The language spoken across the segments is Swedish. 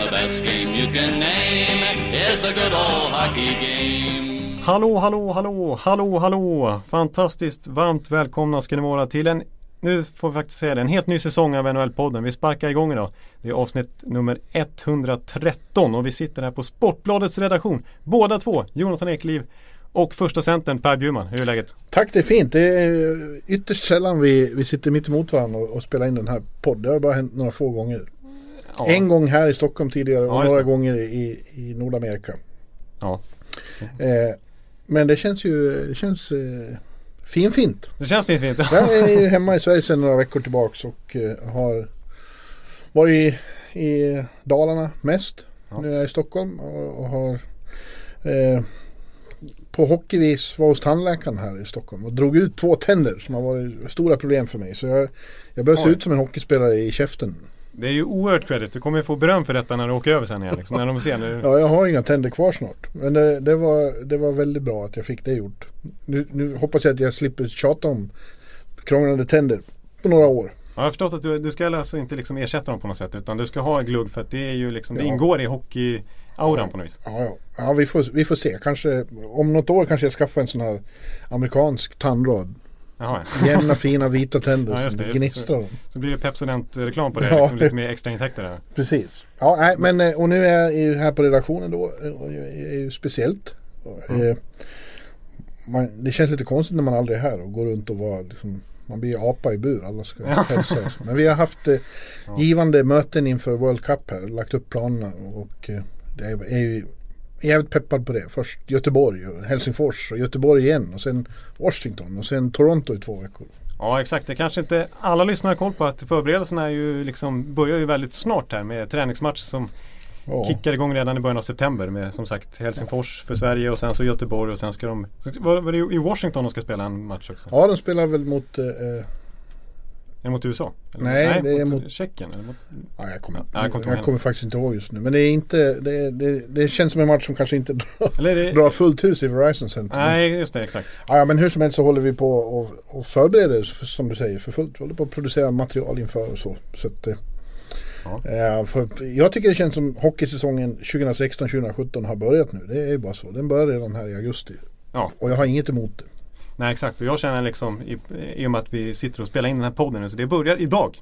The best game you can name is the good old hockey game. Hallå, hallå, hallå, hallå, hallå! Fantastiskt varmt välkomna ska ni vara till en, nu får vi faktiskt säga det, en helt ny säsong av NHL-podden. Vi sparkar igång idag. Det är avsnitt nummer 113 och vi sitter här på Sportbladets redaktion. Båda två, Jonathan Ekliv och första centern Per Bjurman. Hur är läget? Tack, det är fint. Det är ytterst sällan vi, vi sitter mitt emot varandra och, och spelar in den här podden. Det har bara hänt några få gånger. Ja. En gång här i Stockholm tidigare och Ja, några gånger i, i Nordamerika. Ja. Eh, men det känns ju det känns, eh, finfint. Det känns fint fint. Jag är ju hemma i Sverige sedan några veckor tillbaks och eh, har varit i, i Dalarna mest. Ja. Nu är jag i Stockholm och, och har eh, på hockeyvis var hos tandläkaren här i Stockholm och drog ut två tänder som har varit stora problem för mig. Så jag, jag börjar se ut som en hockeyspelare i käften. Det är ju oerhört credit. Du kommer ju få beröm för detta när du åker över sen igen. Liksom, när de ser nu. Ja, jag har inga tänder kvar snart. Men det, det, var, det var väldigt bra att jag fick det gjort. Nu, nu hoppas jag att jag slipper tjata om krånglande tänder på några år. Ja, jag har förstått att du, du ska alltså inte liksom ersätta dem på något sätt utan du ska ha glugg för att det är ju liksom, det Ja. ingår i hockey-auran på något vis. Ja, ja. ja vi, får, vi får se. Kanske, om något år kanske jag skaffar en sån här amerikansk tandrad. Jaha, ja. Jämna fina vita tänder Ja, just som just gnistrar. Så blir det Pepsodent-reklam på det. Ja. Liksom, lite mer extra intäkter där. Precis. Ja, nej, men eh, och nu är jag ju här på redaktionen då. eh, Och är ju speciellt. Mm. Eh, Man, det känns lite konstigt när man aldrig är här och går runt och var liksom, man blir apa i bur, alla ska hälsa. Men vi har haft eh, givande möten inför World Cup här, lagt upp planerna och eh, det är, är ju jävligt peppad på det. Först Göteborg och Helsingfors och Göteborg igen och sen Washington och sen Toronto i två veckor. Ja exakt, det kanske inte alla lyssnare har koll på att förberedelserna är ju liksom, börjar ju väldigt snart här med träningsmatch som Ja. kickar igång redan i början av september med som sagt Helsingfors för Sverige och sen så Göteborg och sen ska de, var, var det i Washington de ska spela en match också? Ja, de spelar väl mot eh, Är det mot USA? Eller, Nej, det är mot, mot- Tjeckien? Eller mot, Ja, jag kommer, Ja, jag kommer jag kommer faktiskt inte ihåg just nu. Men det är inte, det, det, det känns som en match som kanske inte drar, det, drar fullt hus i Verizon Center. Nej, just det, exakt. Ja, men hur som helst så håller vi på och, och förbereder oss för, som du säger för fullt. Vi håller på att producera material inför och så. så att, eh, Ja. eh, för, jag tycker det känns som hockeysäsongen 2016-2017 har börjat nu. Det är ju bara så. Den börjar redan här i augusti. Ja, Och jag har inget emot det. Nej exakt. Och jag känner liksom i, i och med att vi sitter och spelar in den här podden nu så det börjar idag.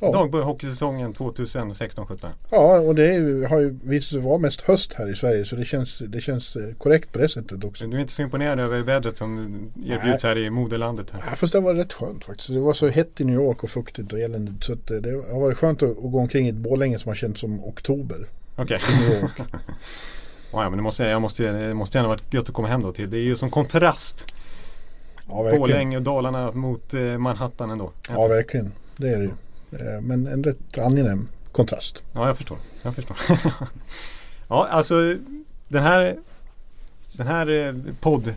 Ja. Idag börjar hockeysäsongen 2016-17. Ja, och det ju, har ju visat sig vara mest höst här i Sverige. Så det känns, det känns eh, korrekt på det sättet också. Du är inte så imponerad över vädret som erbjuds här i moderlandet? Här. Ja, fast det var rätt skönt faktiskt. Det var så hett i New York och fuktigt och eländigt. Så eh, det har varit skönt att, att gå omkring i ett Borlänge som har känts som oktober Okej. York. Ja, men det måste, jag måste, det måste gärna varit gött att komma hem då till. Det är ju som kontrast. Ja. Borlänge och Dalarna mot eh, Manhattan ändå. Ja, verkligen. Det är det ju. Eh, Men en rätt angenäm kontrast. Ja, jag förstår. Jag förstår. ja, alltså den här, den här eh, podd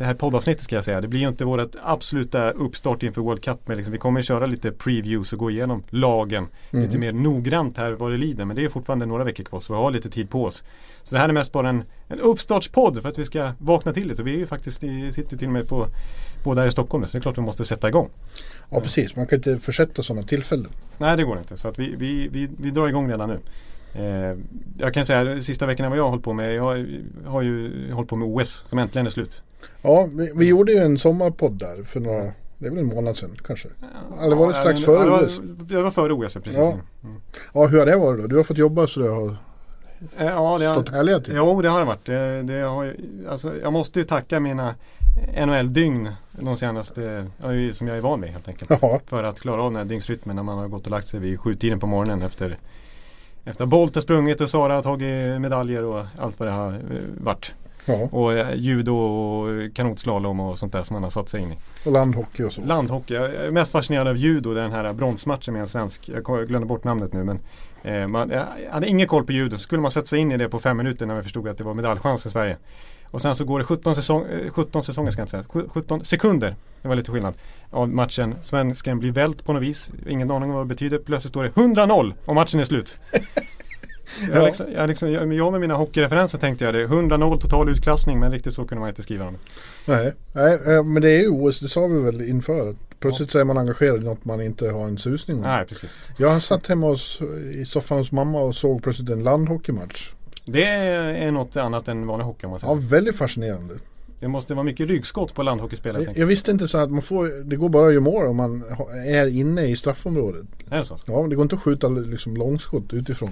det här poddavsnittet ska jag säga. Det blir ju inte vårt absoluta uppstart inför World Cup. Men liksom, vi kommer köra lite previews och gå igenom lagen Mhm. lite mer noggrant här vad det lider. Men det är fortfarande några veckor kvar så vi har lite tid på oss. Så det här är mest bara en, en uppstartspodd för att vi ska vakna till lite. Vi är ju faktiskt sitter till och med på båda här i Stockholm nu, så det är klart vi måste sätta igång. Ja, precis. Man kan inte försätta sådana tillfällen. Nej det går inte. Så att vi, vi, vi, vi drar igång redan nu. Eh, jag kan säga sista veckorna vad jag har hållit på med. Jag har, har ju hållit på med OS som äntligen är slut. Ja, vi, vi gjorde ju en sommarpodd där för några, det är väl en månad sedan kanske. Eller var det strax före ja, OS? det var före OS, ja, precis. Ja. Ja, hur har det varit då? Du har fått jobba så det har Eh, Ja, det stått har, härliga till. jo, det har det varit. Det, det har, alltså, jag måste ju tacka mina NHL-dygn de senaste, ja, som jag är van vid helt enkelt. Ja, För att klara av den här dygnsrytmen när man har gått och lagt sig vid sjutiden på morgonen efter Efter att Bolt har sprungit och Sara har tagit medaljer och allt vad det har eh, varit. Ja. Och eh, judo och kanotslalom och sånt där som han har satt sig in i. Och landhockey och så. Landhockey, jag är mest fascinerad av judo, den här bronsmatchen med en svensk. Jag glömde bort namnet nu men eh, man, jag hade ingen koll på judo. Så skulle man sätta sig in i det på fem minuter när vi förstod att det var medaljchans för Sverige. Och sen så går det 17, säsong, eh, 17 säsonger ska jag inte säga, Sju- 17 sekunder. Det var lite skillnad. Av matchen. Svensken blir vält på något vis. Ingen aning om vad det betyder. Plötsligt står det 100-0 och matchen är slut. Jag, Ja. liksom, jag, liksom, jag, jag med mina hockeyreferenser tänkte jag det. 100-0 total utklassning men riktigt så kunde man inte skriva dem. Nej, nej, eh, men det är ju OS, det sa vi väl inför. Plötsligt så är man engagerad i något man inte har en susning om. Nej, precis. Jag satt hemma hos, i soffan hos mamma och såg plötsligt en landhockeymatch. Det är något annat än vanlig hockey om man säger. Ja, väldigt fascinerande. Det måste vara mycket ryggskott på landhockeyspelare. Jag, jag visste inte så att man får, det går bara att göra mål om man är inne i straffområdet. Är det så? Ja, det går inte att skjuta liksom långskott utifrån.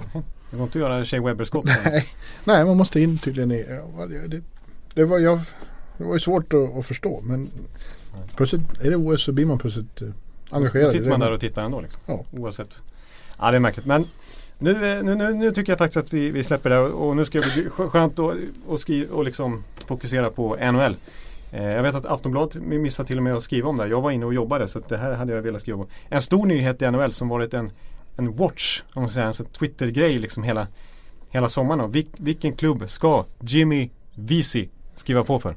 Det går inte att göra Shea Webber-skott. Nej, nej, man måste in tydligen i... Det, det, var, jag, det var ju svårt att, att förstå men plötsligt är det OS så blir man plötsligt eh, Då engagerad. sitter man där och tittar ändå. Liksom. Ja. Oavsett. Ja, det är märkligt. Men nu, eh, nu, nu, nu tycker jag faktiskt att vi, vi släpper det och nu ska det bli skönt att och skri- och liksom fokusera på NHL. Eh, jag vet att Aftonbladet missade till och med att skriva om det. här. Jag var inne och jobbade så det här hade jag velat skriva om. En stor nyhet i NHL som varit en, en watch, om man säger, en Twitter-grej liksom hela, hela sommaren. Vil, vilken klubb ska Jimmy Vesey skriva på för?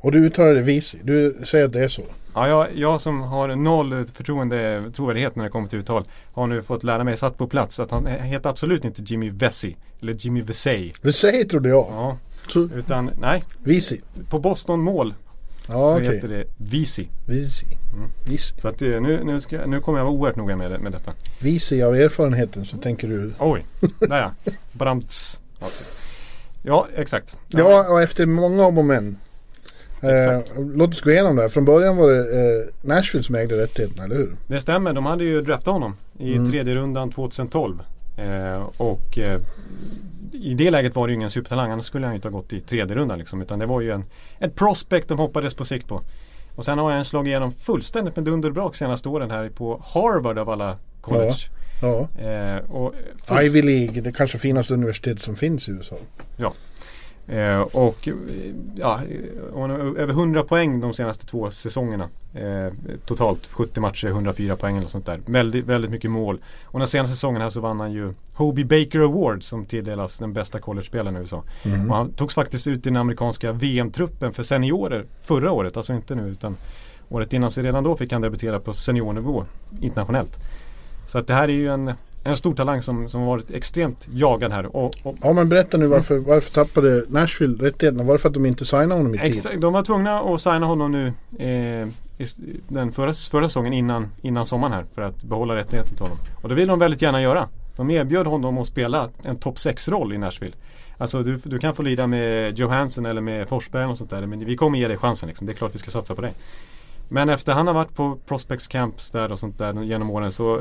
Och du uttalar det Visi. Du säger att det är så. Ja, jag, jag som har noll förtroende, trovärdighet när det kommer till uttal har nu fått lära mig satt på plats att han heter absolut inte Jimmy Vesey eller Jimmy Vesey. Säger trodde jag. Ja, Så, utan nej, Visi. på Boston mål Ja så okej. heter det Vesey. Visi. Mm. Visi. Så att eh, nu, nu, ska, nu kommer jag vara oerhört noga med, med detta. Visi av erfarenheten så tänker du. Oj, där ja. Bramts. Ja, Ja, exakt. Ja, och efter många om och men. Eh, låt oss gå igenom det här. Från början var det eh, Nashville som ägde rättigheterna, eller hur? Det stämmer, de hade ju draftat honom i Mm. tredje rundan 2012. Eh, och eh, i det läget var det ju ingen supertalang, annars skulle han ju inte ha gått i tredje rundan liksom. Utan det var ju en, ett prospect de hoppades på sikt på. Och sen har han slagit igenom fullständigt med dunder och brak senaste åren här på Harvard av alla college. Ja. Eh, och fullt- Ivy League, det kanske finaste universitet som finns i USA. Eh, och ja, över 100 poäng de senaste två säsongerna. Eh, totalt 70 matcher, 104 poäng eller sånt där. Väldigt, väldigt mycket mål. Och den senaste säsongen här så vann han ju Hobie Baker Award som tilldelas den bästa college-spelaren i USA. Mhm. Och han togs faktiskt ut i den amerikanska VM-truppen för seniorer förra året, alltså inte nu utan året innan. Så redan då fick han debutera på seniornivå internationellt. Så att det här är ju en, en stor talang som, som har varit extremt jagad här. Och, och Ja men berätta nu varför, varför tappade Nashville rättigheterna? Var det för att de inte signade honom i tid? Exakt, de var tvungna att signa honom nu eh, i den förra, förra säsongen innan, innan sommaren här för att behålla rättigheten till honom. Och det vill de väldigt gärna göra. De erbjöd honom att spela en topp 6-roll i Nashville. Alltså du, du kan få lida med Johansson eller med Forsberg och sånt där men vi kommer ge dig chansen liksom. Det är klart vi ska satsa på dig. Men efter han har varit på Prospects Camps där och sånt där genom åren så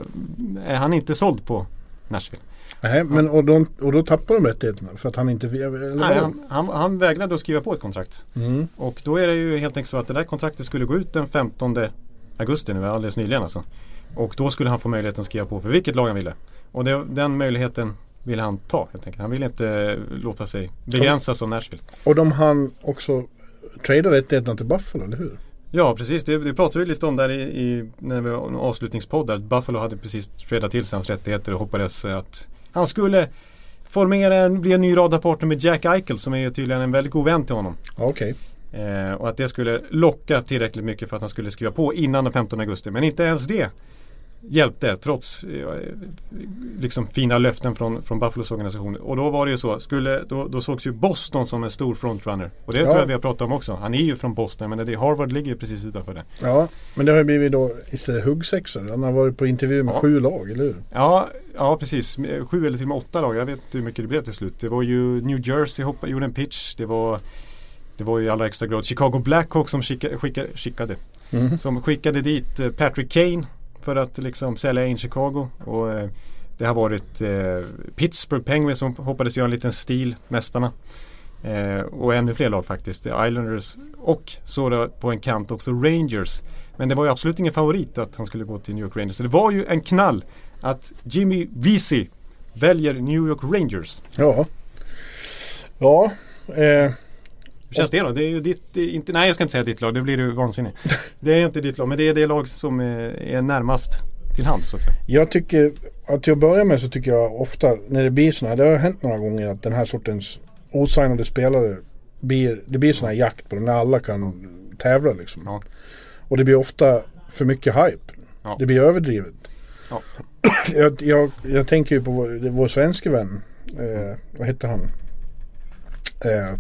är han inte såld på Nashville. Nej, men och, de, och då tappade de rättigheterna för att han inte... Nej, han, han, han vägrade att skriva på ett kontrakt. Mm. Och då är det ju helt enkelt så att det där kontraktet skulle gå ut den 15 augusti nu, alldeles nyligen alltså. Och då skulle han få möjligheten att skriva på för vilket lag han ville. Och det, den möjligheten ville han ta helt enkelt. Han ville inte låta sig begränsas av Nashville. Och de hann också trada rättigheterna till Buffalo, eller hur? Ja precis, det, det pratade vi lite om där i, i när vi var en avslutningspodd där. Buffalo hade precis tradat till sig hans rättigheter och hoppades att han skulle formera en, bli en ny radarpartner med Jack Eichel som är ju tydligen en väldigt god vän till honom. Okej. Eh, och att det skulle locka tillräckligt mycket för att han skulle skriva på innan den 15 augusti. Men inte ens det hjälpte trots eh, liksom fina löften från, från Buffalos organisation. Och då var det ju så, skulle, då, då sågs ju Boston som en stor frontrunner. Och det Ja. tror jag vi har pratat om också. Han är ju från Boston men det, Harvard ligger ju precis utanför det. Ja, men det har ju blivit då istället huggsexa. Han har varit på intervju med Ja. sju lag, eller hur? Ja, ja precis. Sju eller till och med åtta lag. Jag vet inte hur mycket det blev till slut. Det var ju New Jersey hoppade, gjorde en pitch. Det var det var ju i allra extra grad Chicago Blackhawks som skickade, skickade, skickade Mm. som skickade dit eh, Patrick Kane för att liksom sälja in Chicago. Och, eh, det har varit eh, Pittsburgh Penguins som hoppades göra en liten stil, mästarna. Eh, och ännu fler lag faktiskt. Islanders och så då på en kant också Rangers. Men det var ju absolut ingen favorit att han skulle gå till New York Rangers. Så det var ju en knall att Jimmy Vesey väljer New York Rangers. Ja. Ja. Eh, hur känns det då? Det är ju ditt, inte, nej jag ska inte säga ditt lag, det blir du vansinnig. Det är inte ditt lag, men det är det lag som är, är närmast till hands så att säga. Jag tycker, att till att börja med så tycker jag ofta när det blir sådana här, det har hänt några gånger att den här sortens osignade spelare blir, det blir sådana här jakt på dem när alla kan tävla liksom. Ja. Och det blir ofta för mycket hype. Ja. Det blir överdrivet. Ja. Jag, jag, jag tänker ju på vår, vår svenske vän, eh, vad hette han? Eh,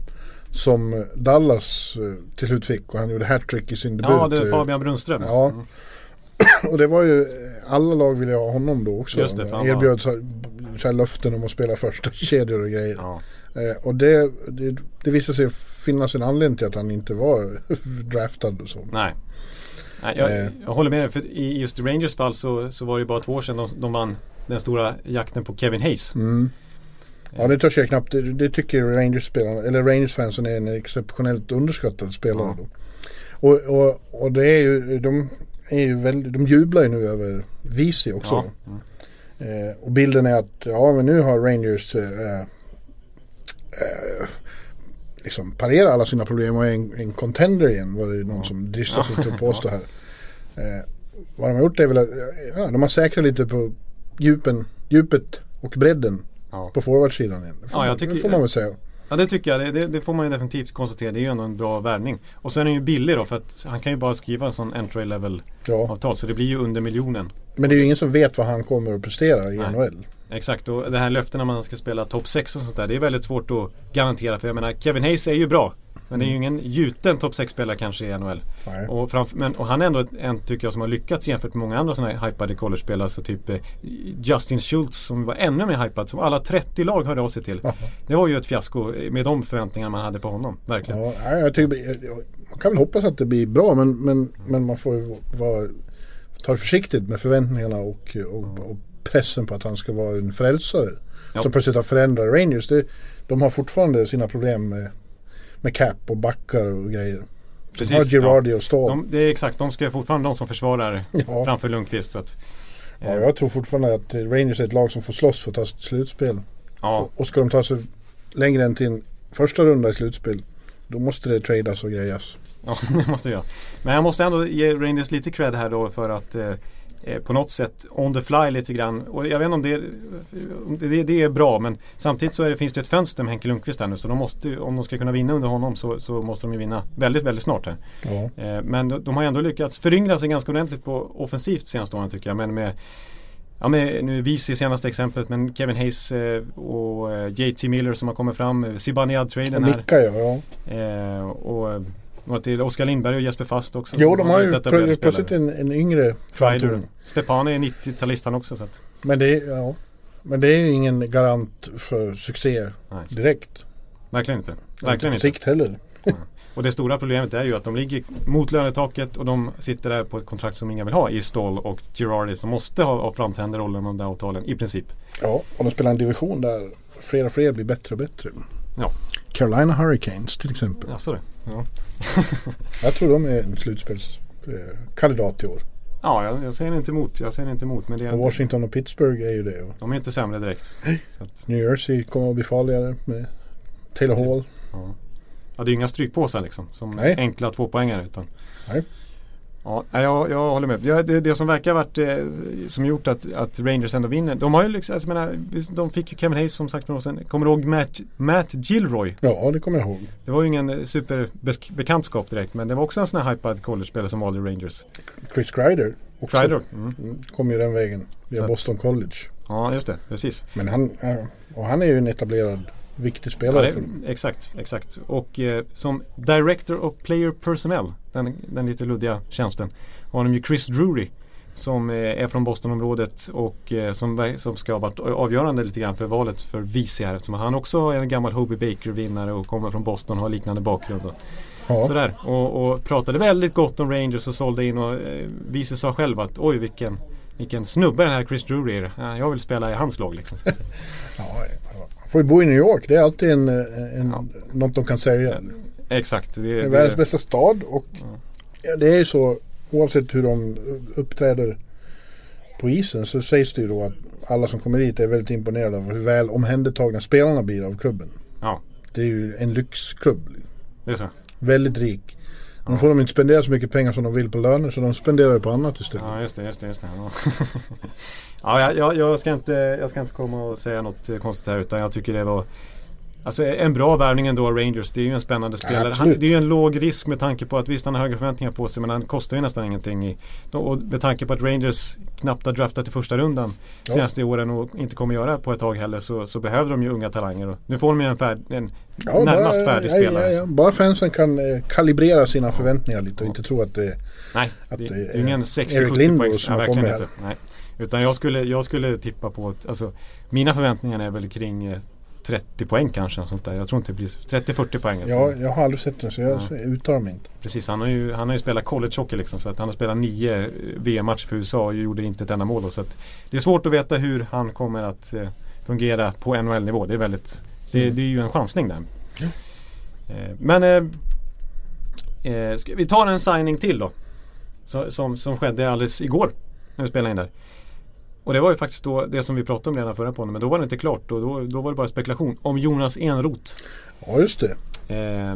som Dallas eh, till slut fick och han gjorde hattrick i sin debut. Ja, det är eh, Fabian Brunström. Ja. Mm. Och det var ju, alla lag ville ha honom då också. Just det, Erbjöd så, så här löften om att spela första kedjor och grejer. Ja. Eh, och det, det, det visade sig finnas en anledning till att han inte var draftad och så. Nej. Nej jag, Eh. jag håller med dig. För i just Rangers fall så, så var det bara två år sedan de, de vann den stora jakten på Kevin Hayes. Mm. Ja det törs jag knappt. Det, det tycker Rangers-spelarna, eller Rangers-fansen är en exceptionellt underskattad spelare då. Och, och, och det är ju, de är ju väldigt, de jublar ju nu över Visi också. Mm. Eh, och bilden är att ja men nu har Rangers eh, eh, liksom parerat alla sina problem och är en, en contender igen var det någon som dristade sig till att påstå här. Eh, vad de har gjort är väl att ja, de har säkrat lite på djupen, djupet och bredden Ja. på forwardsidan. Det får, Ja, jag man, tycker- det får man väl säga. Ja det tycker jag, det, det, det får man ju definitivt konstatera. Det är ju ändå en bra värvning. Och sen är den ju billig då för att han kan ju bara skriva en sån entry level Ja. avtal. Så det blir ju under miljonen. Men det är ju ingen som vet vad han kommer att prestera i Nej. NHL. Exakt och det här löftena man ska spela topp 6 och sånt där. Det är väldigt svårt att garantera. För jag menar Kevin Hayes är ju bra. Men det är ju ingen gjuten topp 6-spelare kanske i NHL. Nej. Och, framf- men, och han är ändå en tycker jag som har lyckats jämfört med många andra sådana här hypade college-spelare. Så typ eh, Justin Schultz som var ännu mer hypad. Som alla 30 lag hörde av sig till. Det var ju ett fiasko med de förväntningarna man hade på honom. Verkligen. Ja, jag tycker, man kan väl hoppas att det blir bra men, men, men man får ju vara, ta det försiktigt med förväntningarna och, och, och pressen på att han ska vara en frälsare. Ja. Som plötsligt har förändrat Rangers. Det, de har fortfarande sina problem med, med cap och backar och grejer. Precis, har Girardi och Stahl. De, det är exakt, de ska fortfarande de som försvarar Ja. framför Lundqvist. Så att, Ja, eh, jag tror fortfarande att Rangers är ett lag som får slåss för att ta sig till slutspel. ja, Och, och ska de ta sig längre än till en första runda i slutspel då måste det tradas och grejas. Ja, det måste jag. Men jag måste ändå ge Rangers lite cred här då för att eh, eh, på något sätt on the fly lite grann. Och jag vet inte om det, är- om det, det är bra men samtidigt så det, finns det ett fönster med Henke Lundqvist här nu. Så de måste, om de ska kunna vinna under honom så, så måste de ju vinna väldigt, väldigt snart här. Ja. Eh, men de, de har ändå lyckats föryngra sig ganska ordentligt på offensivt senaste åren tycker jag. Men med Ja, med, nu Visi senaste exemplet men Kevin Hayes eh, och eh, JT Miller som har kommit fram. Zibanejad-traden här. Micka ja. ja. Eh, och några till Oskar Lindberg och Jesper Fast också. Jo, de har ju plö- plötsligt en, en yngre framtoning. Stepan är 90-talist han också. Så att, Men det, är, ja. Men det är ju ingen garant för succé Nej. direkt. verkligen inte. Inte Verkligen på inte. sikt heller. Och det stora problemet är ju att de ligger mot lönetaket och de sitter där på ett kontrakt som ingen vill ha i Stoll och Girardi som måste ha, ha framträdande roller med de där avtalen i princip. Ja, och de spelar en division där fler och fler blir bättre och bättre. Ja. Carolina Hurricanes till exempel. Jaså det? Ja, Jag tror de är en slutspelskandidat i år. ja jag, jag säger inte emot. Jag säger inte emot. Men det Och Washington och Pittsburgh är ju det. Och de är inte sämre direkt. Så att, New Jersey kommer att bli farligare med Taylor Hall. ja. ja, det är ju inga strykpåsar liksom. Som Nej. enkla tvåpoängare. Utan, Nej. Ja, jag, jag håller med. Det, det, som verkar ha varit eh, som gjort att, att Rangers ändå vinner. De har ju liksom, alltså, jag menar, de fick ju Kevin Hayes som sagt för några år sedan. Kommer du ihåg Matt, Matt Gilroy? Ja, det kommer jag ihåg. Det var ju ingen eh, superbekantskap direkt men det var också en sån här hypad college-spelare som valde Rangers. Chris Kreider också. Kreider. Mm. Mm, kom ju den vägen via Så Boston College. Ja, just det. Precis. Men han, och han är ju en etablerad viktig Ja, spelare det, för dem. exakt, exakt. Och eh, som Director of Player Personnel, den, den lite luddiga tjänsten, har de ju Chris Drury som eh, är från Bostonområdet och eh, som, som ska ha varit avgörande lite grann för valet för vice här eftersom han också är en gammal Hobie Baker-vinnare och kommer från Boston och har liknande bakgrund. Och, Ja. Sådär. Och, och pratade väldigt gott om Rangers och sålde in och eh, vice sa själv att oj vilken Vilken snubbe den här Chris Drury är. Ja, Jag vill spela i hans lag liksom. Ja, ja. Får ju bo i New York. Det är alltid en, en, Ja. något de kan säga. Exakt. Det, Det är det, världens bästa stad och ja, det är ju så oavsett hur de uppträder på isen så sägs det ju då att alla som kommer dit är väldigt imponerade av hur väl omhändertagna spelarna blir av klubben. ja, Det är ju en lyxklubb. Det är så? Väldigt rik. Nu får de inte spendera så mycket pengar som de vill på löner så de spenderar på annat istället. Ja just det, just det. Just det. Ja. ja, jag, jag, ska inte, jag ska inte komma och säga något konstigt här utan jag tycker det var Alltså en bra värvning ändå av Rangers. Det är ju en spännande spelare. Ja, han, det är ju en låg risk med tanke på att visst han har höga förväntningar på sig men han kostar ju nästan ingenting. I, och med tanke på att Rangers knappt har draftat i första rundan ja. senaste åren och inte kommer göra på ett tag heller så, så behöver de ju unga talanger. Och nu får de ju en, färd, en ja, närmast bara, färdig ja, spelare. Ja, bara fansen kan eh, kalibrera sina förväntningar lite och inte tro att det, Nej, att det, är ingen 60-70 poäng. som har kommit inte. Nej. Utan jag skulle, jag skulle tippa på alltså, mina förväntningar är väl kring eh, 30 poäng kanske. Sånt där. Jag tror inte det blir 30-40 poäng. Alltså. Ja, jag har aldrig sett den så jag ja. uttalar mig inte. Precis, han har ju, han har ju spelat college hockey liksom. Så att han har spelat nio VM-matcher för USA och gjorde inte ett enda mål. Då, så det är svårt att veta hur han kommer att eh, fungera på NHL-nivå. Det är väldigt det, mm. det, är ju en chansning där. Mm. Eh, men eh, eh vi tar en signing till då. Så, som, som skedde alldeles igår när vi spelade in där. Och det var ju faktiskt då det som vi pratade om redan förra podden. Men då var det inte klart. Och då, då var det bara spekulation om Jonas Enroth. Ja just det. Eh,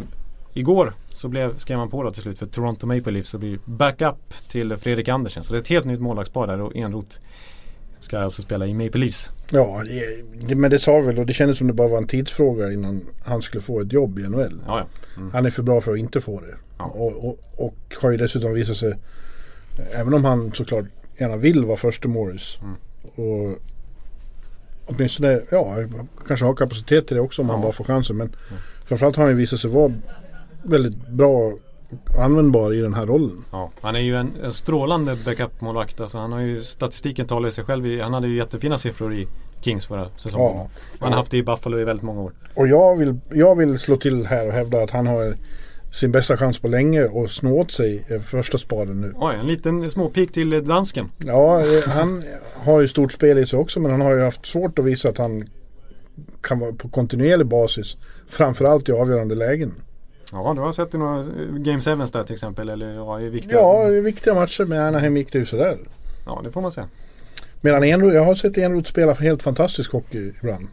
igår så blev, skrev man på då till slut för Toronto Maple Leafs och blir backup till Fredrik Andersen. Så det är ett helt nytt målvaktspar där och Enroth ska alltså spela i Maple Leafs. Ja, det, men det sa väl och det kändes som det bara var en tidsfråga innan han skulle få ett jobb i NHL. Ja, ja. Mm. Han är för bra för att inte få det. Ja. Och, och, och, har ju dessutom visat sig, även om han såklart gärna vill vara första Morris. Mm. Och åtminstone, ja, kanske har kapacitet till det också om ja. han bara får chansen. Men mm. framförallt har han ju visat sig vara väldigt bra användbar i den här rollen. Ja, han är ju en, en strålande backup-målvakt. Alltså han har ju, statistiken talar i sig själv. I, han hade ju jättefina siffror i Kings förra säsongen. Ja, han har haft det i Buffalo i väldigt många år. Och jag vill, jag vill slå till här och hävda att han har sin bästa chans på länge och snå åt sig första spaden nu. Oj, en liten småpik till dansken. Ja, eh, han har ju stort spel i sig också men han har ju haft svårt att visa att han kan vara på kontinuerlig basis. Framförallt i avgörande lägen. Ja, du har sett i några Game 7 där till exempel? Eller ja, i viktiga... Ja, i viktiga matcher med Anaheim gick det ju sådär. Ja, det får man säga. Medan Enroth, jag har sett Enroth spela helt fantastisk hockey ibland.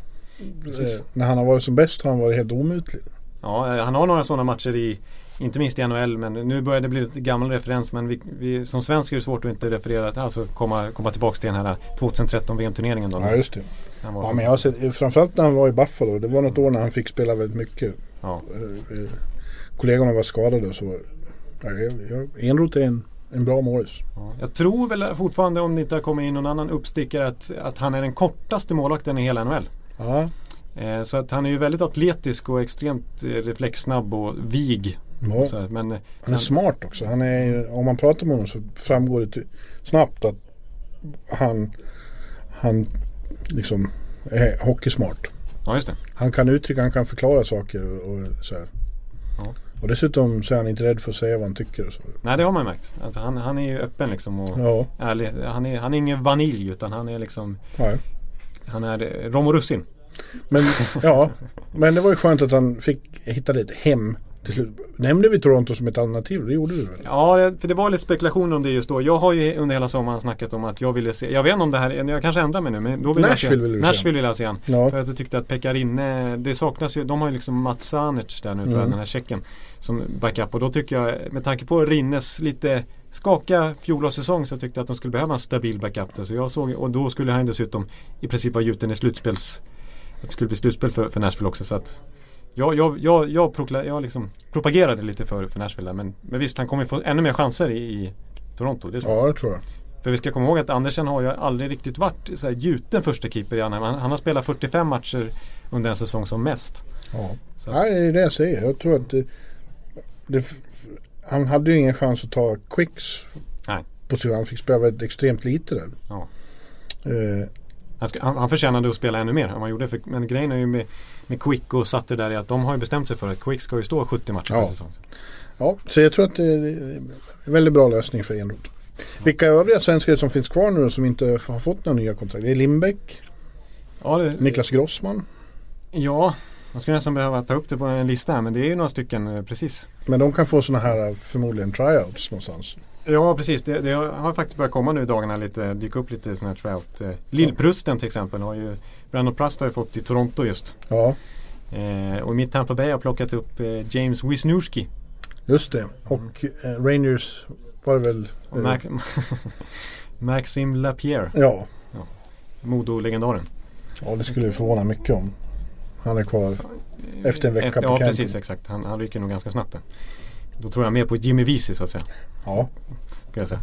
Precis. Eh, när han har varit som bäst har han varit helt omutlig. Ja, han har några sådana matcher i inte minst i NHL men nu börjar det bli lite gammal referens men vi, vi, som svensk är det svårt att inte referera alltså komma, komma tillbaka till den här 2013 VM-turneringen då. Ja just det. Ja, men jag har sett, framförallt när han var i Buffalo. Det var något år när han fick spela väldigt mycket. Ja. Eh, eh, kollegorna var skadade så ja, Enroth är en, en bra Morris. Ja. Jag tror väl fortfarande om det inte har kommit in någon annan uppstickare att, att han är den kortaste målvakten i hela NHL. Ja. Eh, så att han är ju väldigt atletisk och extremt eh, reflexsnabb och vig. Ja. Så, men, han är sen, smart också. Han är, om man pratar med honom så framgår det snabbt att han, han liksom är hockeysmart. Ja, just det. Han kan uttrycka, han kan förklara saker och så här. Ja. Och dessutom så är han inte rädd för att säga vad han tycker. Och så. Nej det har man ju märkt. Alltså, han, han är ju öppen liksom och ja. ärlig. Han är, han är ingen vanilj utan han är liksom Nej. Han är rom och russin. Men ja, men det var ju skönt att han fick hitta ett hem till slut. Nämnde vi Toronto som ett alternativ? Det gjorde du väl? Ja, för det var lite spekulation om det just då. Jag har ju under hela sommaren snackat om att jag ville se, jag vet inte om det här, jag kanske ändrar mig nu men då vill Nashville jag se, Nashville vill jag se han. Ja. För att jag tyckte att Pekarinne, det saknas ju, de har ju liksom Mats Sanic där nu mm. tror jag, den här checken. Som backup och då tycker jag, med tanke på Rinnes lite skaka fjolårssäsong så tyckte jag att de skulle behöva en stabil backup där. Så jag såg, och då skulle han dessutom i princip vara gjuten i slutspels det skulle bli slutspel för, för Nashville också. Så att jag, jag, jag, jag, prokla, jag liksom propagerade lite för, för Nashville där, men, men visst han kommer få ännu mer chanser i, i Toronto. Det ja, det tror jag. För vi ska komma ihåg att Andersen har ju aldrig riktigt varit så här, gjuten första keeper i Anaheim. Han, han har spelat 45 matcher under en säsong som mest. Ja, så Nej, det är det jag säger. Jag tror att det, det, han hade ju ingen chans att ta Quicks Nej. position. Han fick spela väldigt extremt lite där. Ja. Eh, han, ska, han, han förtjänade att spela ännu mer än vad han gjorde. För, men grejen är ju med, med Quick och Sutter där är att de har ju bestämt sig för att Quick ska ju stå 70 matcher ja. per säsong. Ja, så jag tror att det är en väldigt bra lösning för Enroth. Vilka övriga svenskar som finns kvar nu som inte har fått några nya kontrakt? Det är Lindbäck. Ja, det, Niklas Grossman. Ja, man skulle nästan behöva ta upp det på en lista här men det är ju några stycken eh, precis. Men de kan få sådana här eh, förmodligen tryouts någonstans. Ja precis, det, det, har faktiskt börjat komma nu i dagarna lite, dyka upp lite sådana här tryout. Eh, Lillprusten till exempel har ju, Brandon Prust har ju fått i Toronto just. Ja. Eh, och i mitt Tampa Bay har jag plockat upp eh, James Wisniewski. Just det. Och eh, Rangers var det väl? Mac Maxim Lapierre, Ja. Modo-legendaren. ja, det skulle förvåna mycket om han är kvar efter en vecka på Ja campen. precis, exakt. Han, han rycker nog ganska snabbt där. Då tror jag mer på Jimmy Vesey så att säga. Ja, Ska jag säga.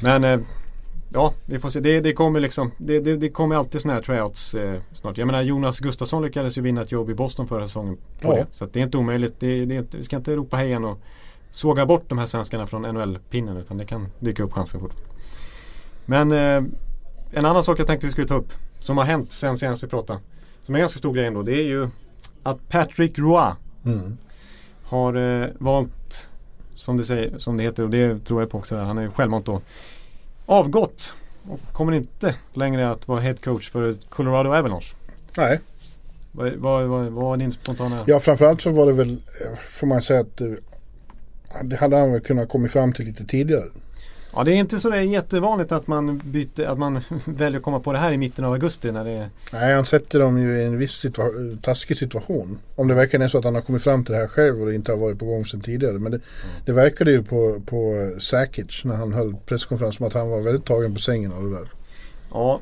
Men eh, ja, vi får se. Det, det kommer liksom Det, det, det kommer alltid sådana här tryouts eh, snart. Jag menar Jonas Gustafsson lyckades ju vinna ett jobb i Boston förra säsongen på Ja. det. Så det är inte omöjligt. Det, det inte, vi ska inte ropa hejan och såga bort de här svenskarna från NHL-pinnen utan det kan dyka upp chanser fort. Men eh, en annan sak jag tänkte vi skulle ta upp som har hänt sen senast vi pratade. Som är en ganska stor grej ändå. Det är ju att Patrick Roy mm. har eh, valt som det, säger, som det heter och det tror jag på också. Han är ju självmant då avgått och kommer inte längre att vara head coach för Colorado Avalanche. nej. Vad, vad, vad, vad var din spontana? Ja, framförallt så var det väl, eh, får man säga att eh, det hade han väl kunnat komma fram till lite tidigare. Ja, det är inte så det är jättevanligt att man, byter, att man väljer att komma på det här i mitten av augusti när det är Nej, han sätter dem ju i en viss situa- taskig situation. Om det verkligen är så att han har kommit fram till det här själv och det inte har varit på gång sedan tidigare. Men det, det verkade ju på, på Sakic när han höll presskonferens som att han var väldigt tagen på sängen av det där. Ja,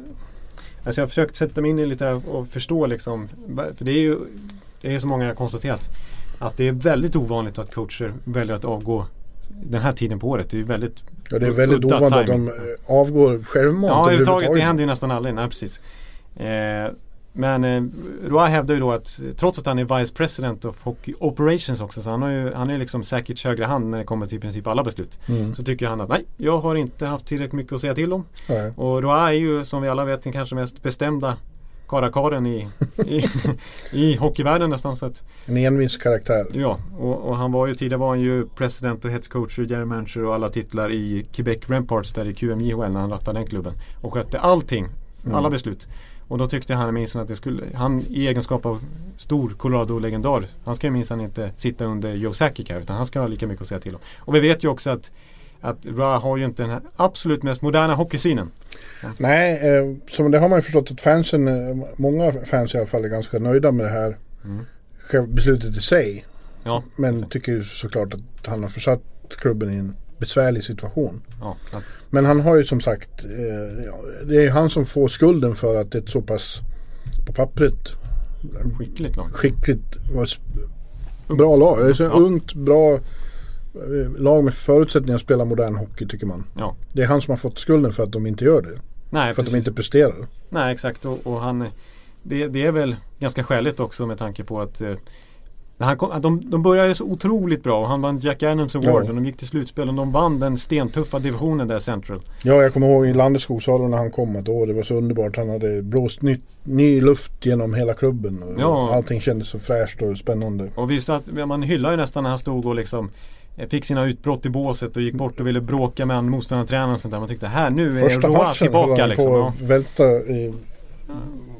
alltså jag har försökt sätta mig in i lite där och förstå liksom. För det är ju det är så många jag har konstaterat. Att det är väldigt ovanligt att coacher väljer att avgå den här tiden på året. Det är ju väldigt Ja, det är väldigt ovanligt att de eh, avgår självmant Ja, överhuvudtaget. Det händer ju nästan aldrig. Nej, precis. Eh, men eh, Roy hävdar ju då att trots att han är Vice President of Hockey Operations också så han, har ju, han är liksom säkert högre hand när det kommer till i princip alla beslut. Mm. Så tycker han att nej, jag har inte haft tillräckligt mycket att säga till om. Nej. Och Roy är ju som vi alla vet den kanske mest bestämda karakaren i, i, i hockeyvärlden nästan. Så att, En envis karaktär. ja, och, och han var ju tidigare var han ju president och head coach och general manager och alla titlar i Quebec Remparts där i QMJHL när han rattade den klubben. Och skötte allting, alla Mm. beslut. beslut. Och då tyckte han minsann att det skulle, han i egenskap av stor Colorado-legendar, han ska ju minsann inte sitta under Joe Sakic här utan han ska ha lika mycket att säga till om. Och vi vet ju också att att Ra har ju inte den här absolut mest moderna hockeysynen. Nej, eh, som det har man ju förstått att fansen, eh, många fans i alla fall är ganska nöjda med det här Mm. beslutet i sig. Ja, Men exakt. tycker ju såklart att han har försatt klubben i en besvärlig situation. ja, att, Men han har ju som sagt, eh, ja, det är ju han som får skulden för att det är ett så pass på pappret skickligt skickligt bra lag. Det är så Ja. ungt, bra lag med förutsättningar att spela modern hockey tycker man. Ja. Det är han som har fått skulden för att de inte gör det. Nej, för att precis. de inte presterar. Nej, exakt. Och, och han, det, det är väl ganska skäligt också med tanke på att eh, han kom, att de, de började så otroligt bra och han vann Jack Adams Award Ja. och de gick till slutspel och de vann den stentuffa divisionen där Central. Ja, jag kommer ihåg i Landeskog sa de när han kom att åh, det var så underbart. Han hade blåst ny, ny luft genom hela klubben. Och Ja. Allting kändes så fräscht och spännande. Och vi satt, man hyllar ju nästan när han stod och liksom eh, Fick sina utbrott i båset och gick bort och ville bråka med motståndartränaren och sånt där. Man tyckte här nu är Första Roa matchen tillbaka han liksom. på Ja. att välta i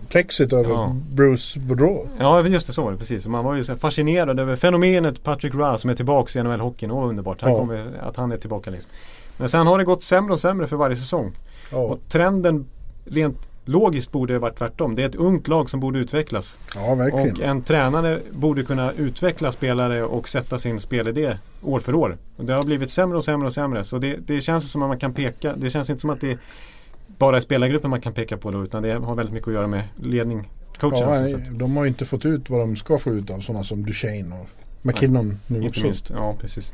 plexit över Ja. Bruce Boudreau. Ja, just det så var det precis. Man var ju fascinerad över fenomenet Patrick Roy som är tillbaka i NHL-hockeyn. Åh, underbart. Ja. kommer, att han är tillbaka liksom. Men sen har det gått sämre och sämre för varje säsong. Och trenden rent logiskt borde det varit tvärtom. Det är ett ungt lag som borde utvecklas. ja verkligen. Och en tränare borde kunna utveckla spelare och sätta sin spelidé år för år. Och det har blivit sämre och sämre och sämre. Så det, det känns som att man kan peka. Det känns inte som att det bara är spelargruppen man kan peka på då. Utan det har väldigt mycket att göra med ledning. Coachen Ja, att- de har ju inte fått ut vad de ska få ut av sådana som Duchene och McKinnon nu Inte också. minst, ja precis.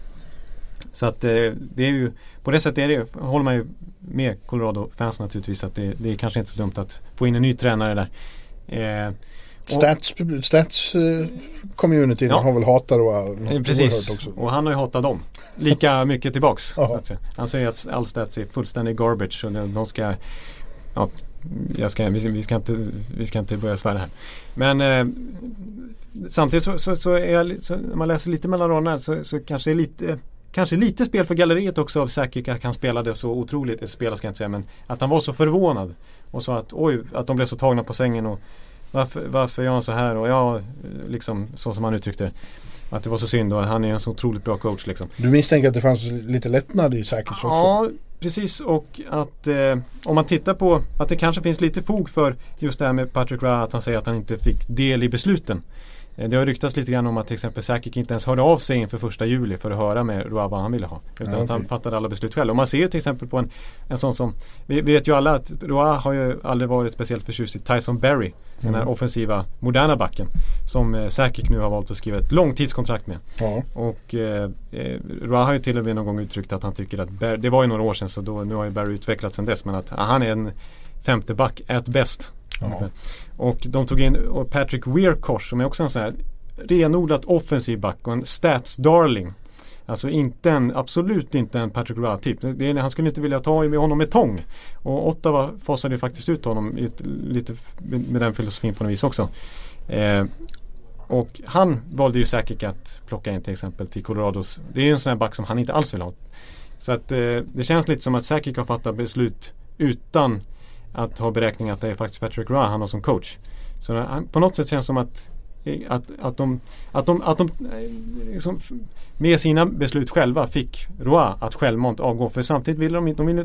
Så att eh, det är ju, på det sättet är det, håller man ju med Colorado-fans naturligtvis att det, det är kanske inte så dumt att få in en ny tränare där. Eh, Stats, stats eh, communityn Ja. har väl hatat och Eh, oerhört Precis, också. och han har ju hatat dem. Lika mycket tillbaks. Han säger att all stats är fullständig garbage och de ska ja, jag ska, vi, vi, ska inte, vi ska inte börja svära här. Men eh, samtidigt så, så, så är jag, så, när man läser lite mellan raderna så, så kanske det är lite Kanske lite spel för galleriet också av Sakic att han spelade så otroligt, spela ska jag inte säga men att han var så förvånad och sa att oj, att de blev så tagna på sängen och varför, varför gör han så här och ja, liksom så som han uttryckte det. Att det var så synd och han är en så otroligt bra coach liksom. Du misstänker att det fanns lite lättnad i Sakic också? Ja, precis och att eh, om man tittar på att det kanske finns lite fog för just det här med Patrick Roy att han säger att han inte fick del i besluten. Eh, det har ryktats lite grann om att till exempel Sakic inte ens hörde av sig inför första juli för att höra med Roa vad han ville ha. Utan Ja, att han fattade alla beslut själv. Och man ser ju till exempel på en, en sån som Vi vet ju alla att Roa har ju aldrig varit speciellt förtjust i Tyson Berry. Den här Mm. offensiva moderna backen. Som eh, Sakic nu har valt att skriva ett långtidskontrakt med. Ja. Och eh, eh, Roa har ju till och med någon gång uttryckt att han tycker att Bar- Det var ju några år sedan så då, nu har ju Barry utvecklats sedan dess. Men att ah, han är en femte back at bäst. Ja. Och de tog in Patrick Weirkosh som är också en sån här renodlat offensiv back och en stats darling. Alltså inte en, absolut inte en Patrick Roy typ. Det är, han skulle inte vilja ta med honom med tång. Och Ottawa fasade ju faktiskt ut honom ett, lite med, den filosofin på något vis också. Eh, och han valde ju säkert att plocka in till exempel till Colorados. Det är ju en sån här back som han inte alls vill ha. Så att eh, det känns lite som att Sakic har fattat beslut utan att ha beräkning att det är faktiskt Patrick Roy han har som coach. Så han, på något sätt känns det som att att, att de, att de, att de eh, liksom, med sina beslut själva fick Roy att självmant avgå. För samtidigt ville de inte, de ville,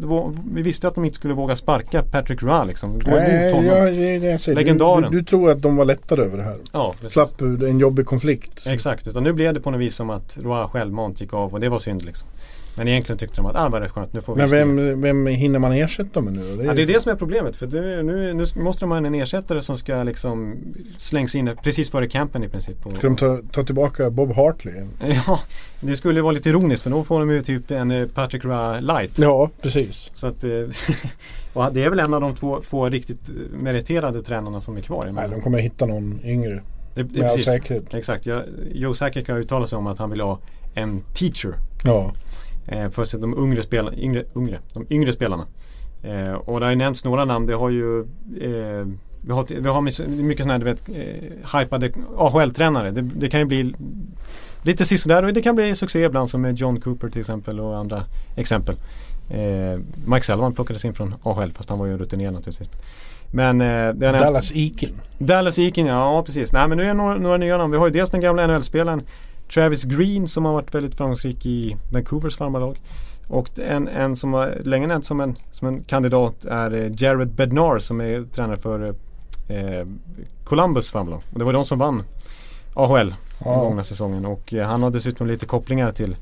vi visste att de inte skulle våga sparka Patrick Roy liksom. Gå emot Nej, honom. ja, det jag säger. Legendaren. du, du tror att de var lättade över det här. Ja, precis. Slapp en jobbig konflikt. Exakt, utan nu blev det på något vis som att Roy självmant gick av och det var synd liksom. Men egentligen tyckte de att ah, vad rätt skönt, nu får vi Men vem, vem hinner man ersätta med nu? Ja, det är det som är problemet. För det, nu, nu måste de ha en ersättare som ska liksom slängs in precis före campen i princip. Och, Ska de ta, ta tillbaka Bob Hartley? Ja, det skulle vara lite ironiskt för då får de ju typ en eh, Patrick Roy light. Ja, precis. Så att, eh, och det är väl en av de två, två riktigt eh, meriterade tränarna som är kvar. Nej, de kommer hitta någon yngre. det, det, Med all precis. säkerhet. Exakt, jag, Joe Sakic har uttalat sig om att han vill ha en teacher. Ja, Eh, för att de yngre, spela, yngre, yngre, de yngre spelarna. Eh, och det har ju nämnts några namn. Det har ju eh, vi har, vi har mycket sådana här du vet, eh, hypade AHL-tränare. Det, det kan ju bli lite sisådär och det kan bli succé ibland som med John Cooper till exempel och andra exempel. Eh, Mike Sullivan plockades in från AHL fast han var ju rutinerad naturligtvis. Men eh, Dallas Eakin. Dallas Eakin, ja precis. Nej men nu är det några, några nya namn. Vi har ju dels den gamla NHL-spelaren Travis Green som har varit väldigt framgångsrik i Vancouvers farmarlag. Och en, en som var länge nämnt som en, som en kandidat är eh, Jared Bednar som är tränare för eh, Columbus farmarlag. Och det var de som vann AHL den Ja. gångna säsongen. Och eh, han har dessutom lite kopplingar till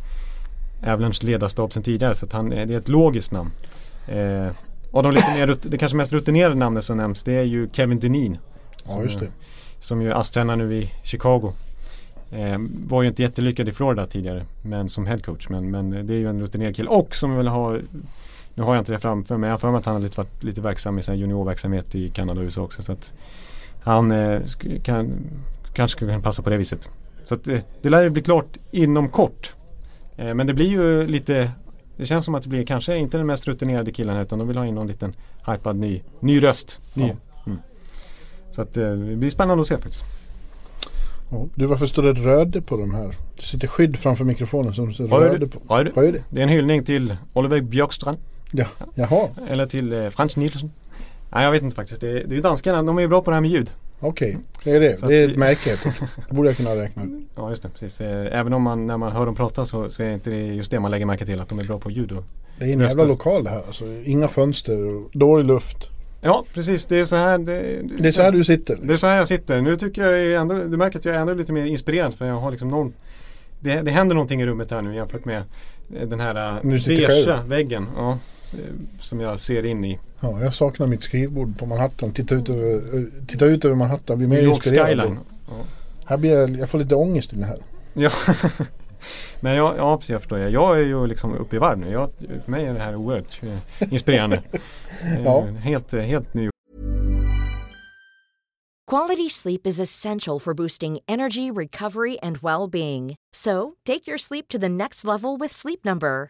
Avalanche ledarstab sedan tidigare. Så att han, det är ett logiskt namn. Eh, och de lite mer, det kanske mest rutinerade namnet som nämns det är ju Kevin Denin. Ja, just det. Som ju är ASS-tränare nu i Chicago. Eh, var ju inte jättelyckad i Florida tidigare men som headcoach. Men, men det är ju en rutinerad kille och som vill ha Nu har jag inte det framför mig. Jag har för mig att han har lite, varit lite verksam i sin juniorverksamhet i Kanada och USA också. Så att han eh, kan, kanske skulle kunna passa på det viset. Så att det, det lär ju bli klart inom kort. Eh, men det blir ju lite Det känns som att det blir kanske inte den mest rutinerade killen utan de vill ha in någon liten hypad ny, ny röst. Ny. Ja. Mm. Så att eh, det blir spännande att se faktiskt. Ja. Du, varför står det röde på de här? Det sitter skydd framför mikrofonen som står Röde. röde på. Röde. Röde? Det är en hyllning till Oliver Björkstrand Ja, jaha. eller till eh, Frans Nielsen. Nej jag vet inte faktiskt. Det är, det är danskarna, de är ju bra på det här med ljud. Okej, det är det. Så Det är ett vi- märke. Det borde jag kunna räkna ut. Ja just det, precis. Eh, Även om man när man hör dem prata så, så är inte det just det man lägger märke till att de är bra på ljud. Och... Det är en jävla lokal det här. Alltså, inga fönster dålig luft. Ja precis, det är så här det, Det är så här du sitter. Det är så här jag sitter. Nu tycker jag ändå, du märker att jag är ändå lite mer inspirerad för jag har liksom någon Det, det händer någonting i rummet här nu jämfört med eh, den här eh, själv. väggen. Ja, som jag ser in i. Ja, jag saknar mitt skrivbord på Manhattan. Titta ut över, eh, titta ut över Manhattan. Blir mer New York inspirerad. skyline. Här blir jag, jag får lite ångest i det här. Ja. Men jag, ja precis jag förstår. Jag, jag är ju liksom uppe i varv nu. Jag, för mig är det här oerhört eh, inspirerande. Eh, Ja. Helt, eh, helt ny Quality sleep is essential for boosting energy, recovery, and well being. So, take your sleep to the next level with Sleep Number.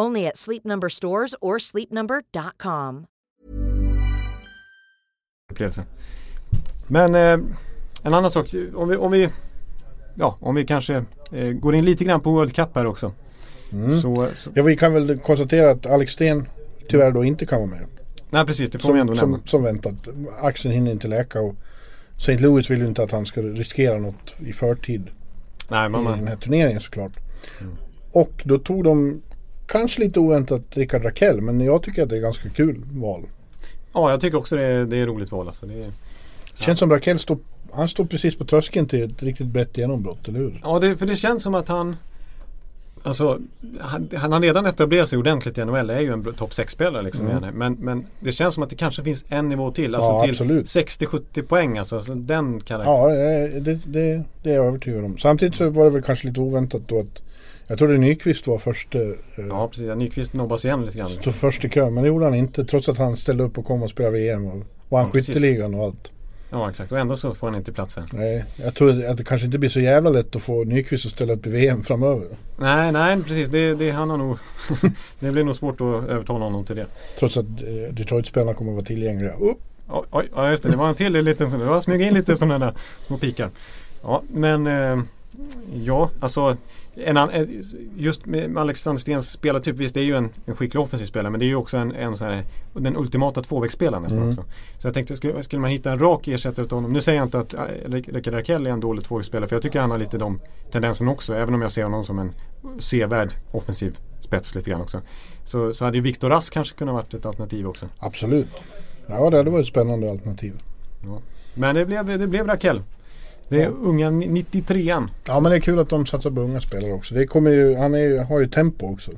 Only at Sleep Number stores or sleepnumber.com. upplevelse. Men eh, en annan sak. Om vi, om vi ja, om vi kanske eh, går in lite grann på World Cup här också. Mm. Så, så, Ja, vi kan väl konstatera att Alex Sten tyvärr då inte kan vara med. nej precis, det får vi ändå Som, nämna. som, som väntat. Axeln hinner inte läka och St. Louis vill ju inte att han ska riskera något i förtid Nej, men i den här turneringen såklart. Mm. Och då tog de kanske lite oväntat Rickard Rakell men jag tycker att det är ganska kul val. ja, jag tycker också det är, det är roligt val alltså. Det är, Det känns som Rakell står, han står precis på tröskeln till ett riktigt brett genombrott, eller hur? Ja, det, för det känns som att han Alltså, han, han har redan etablerat sig ordentligt i NHL. Är ju en topp 6-spelare liksom. Mm. Men, men det känns som att det kanske finns en nivå till. Alltså Ja, till absolut. 60-70 poäng. Alltså, så den kan Ja, det, det, det, det är jag övertygad om. Samtidigt så var det väl kanske lite oväntat då att jag trodde Nyqvist var första, eh, ja precis. Ja, Nyqvist nobbas igen lite grann. stod först i kön. Men det gjorde han inte trots att han ställde upp och kom och spelade VM och vann Ja, skytteligan och allt. Ja exakt. Och ändå så får han inte plats här. Nej, jag tror att det kanske inte blir så jävla lätt att få Nyqvist att ställa upp i VM framöver. Nej, nej precis. Det, det han har nog Det blir nog svårt att övertala honom till det. Trots att eh, Detroit-spelarna kommer att vara tillgängliga. Upp. Oj, oj, ja just det. Det var en till liten sån. Det var smyga in lite sådana där små pikar. Ja, men eh, ja, alltså en an, eh, just med Alexander Stens spelartyp, visst det är ju en, en skicklig offensiv spelare men det är ju också en, en sån här, den ultimata tvåvägsspelaren nästan Mm. också. Så jag tänkte, skulle, skulle man hitta en rak ersättare till honom. Nu säger jag inte att äh, Rickard Rakell är en dålig tvåvägsspelare för jag tycker han har lite de tendenserna också. Även om jag ser honom som en sevärd offensiv spets lite grann också. Så, så hade ju Viktor Rask kanske kunnat varit ett alternativ också. Absolut. Ja, det hade varit ett spännande alternativ. Men det blev, det blev Rakell. Det är Ja. unga 93an. Ja, men det är kul att de satsar på unga spelare också. Det kommer ju, han är, har ju tempo också.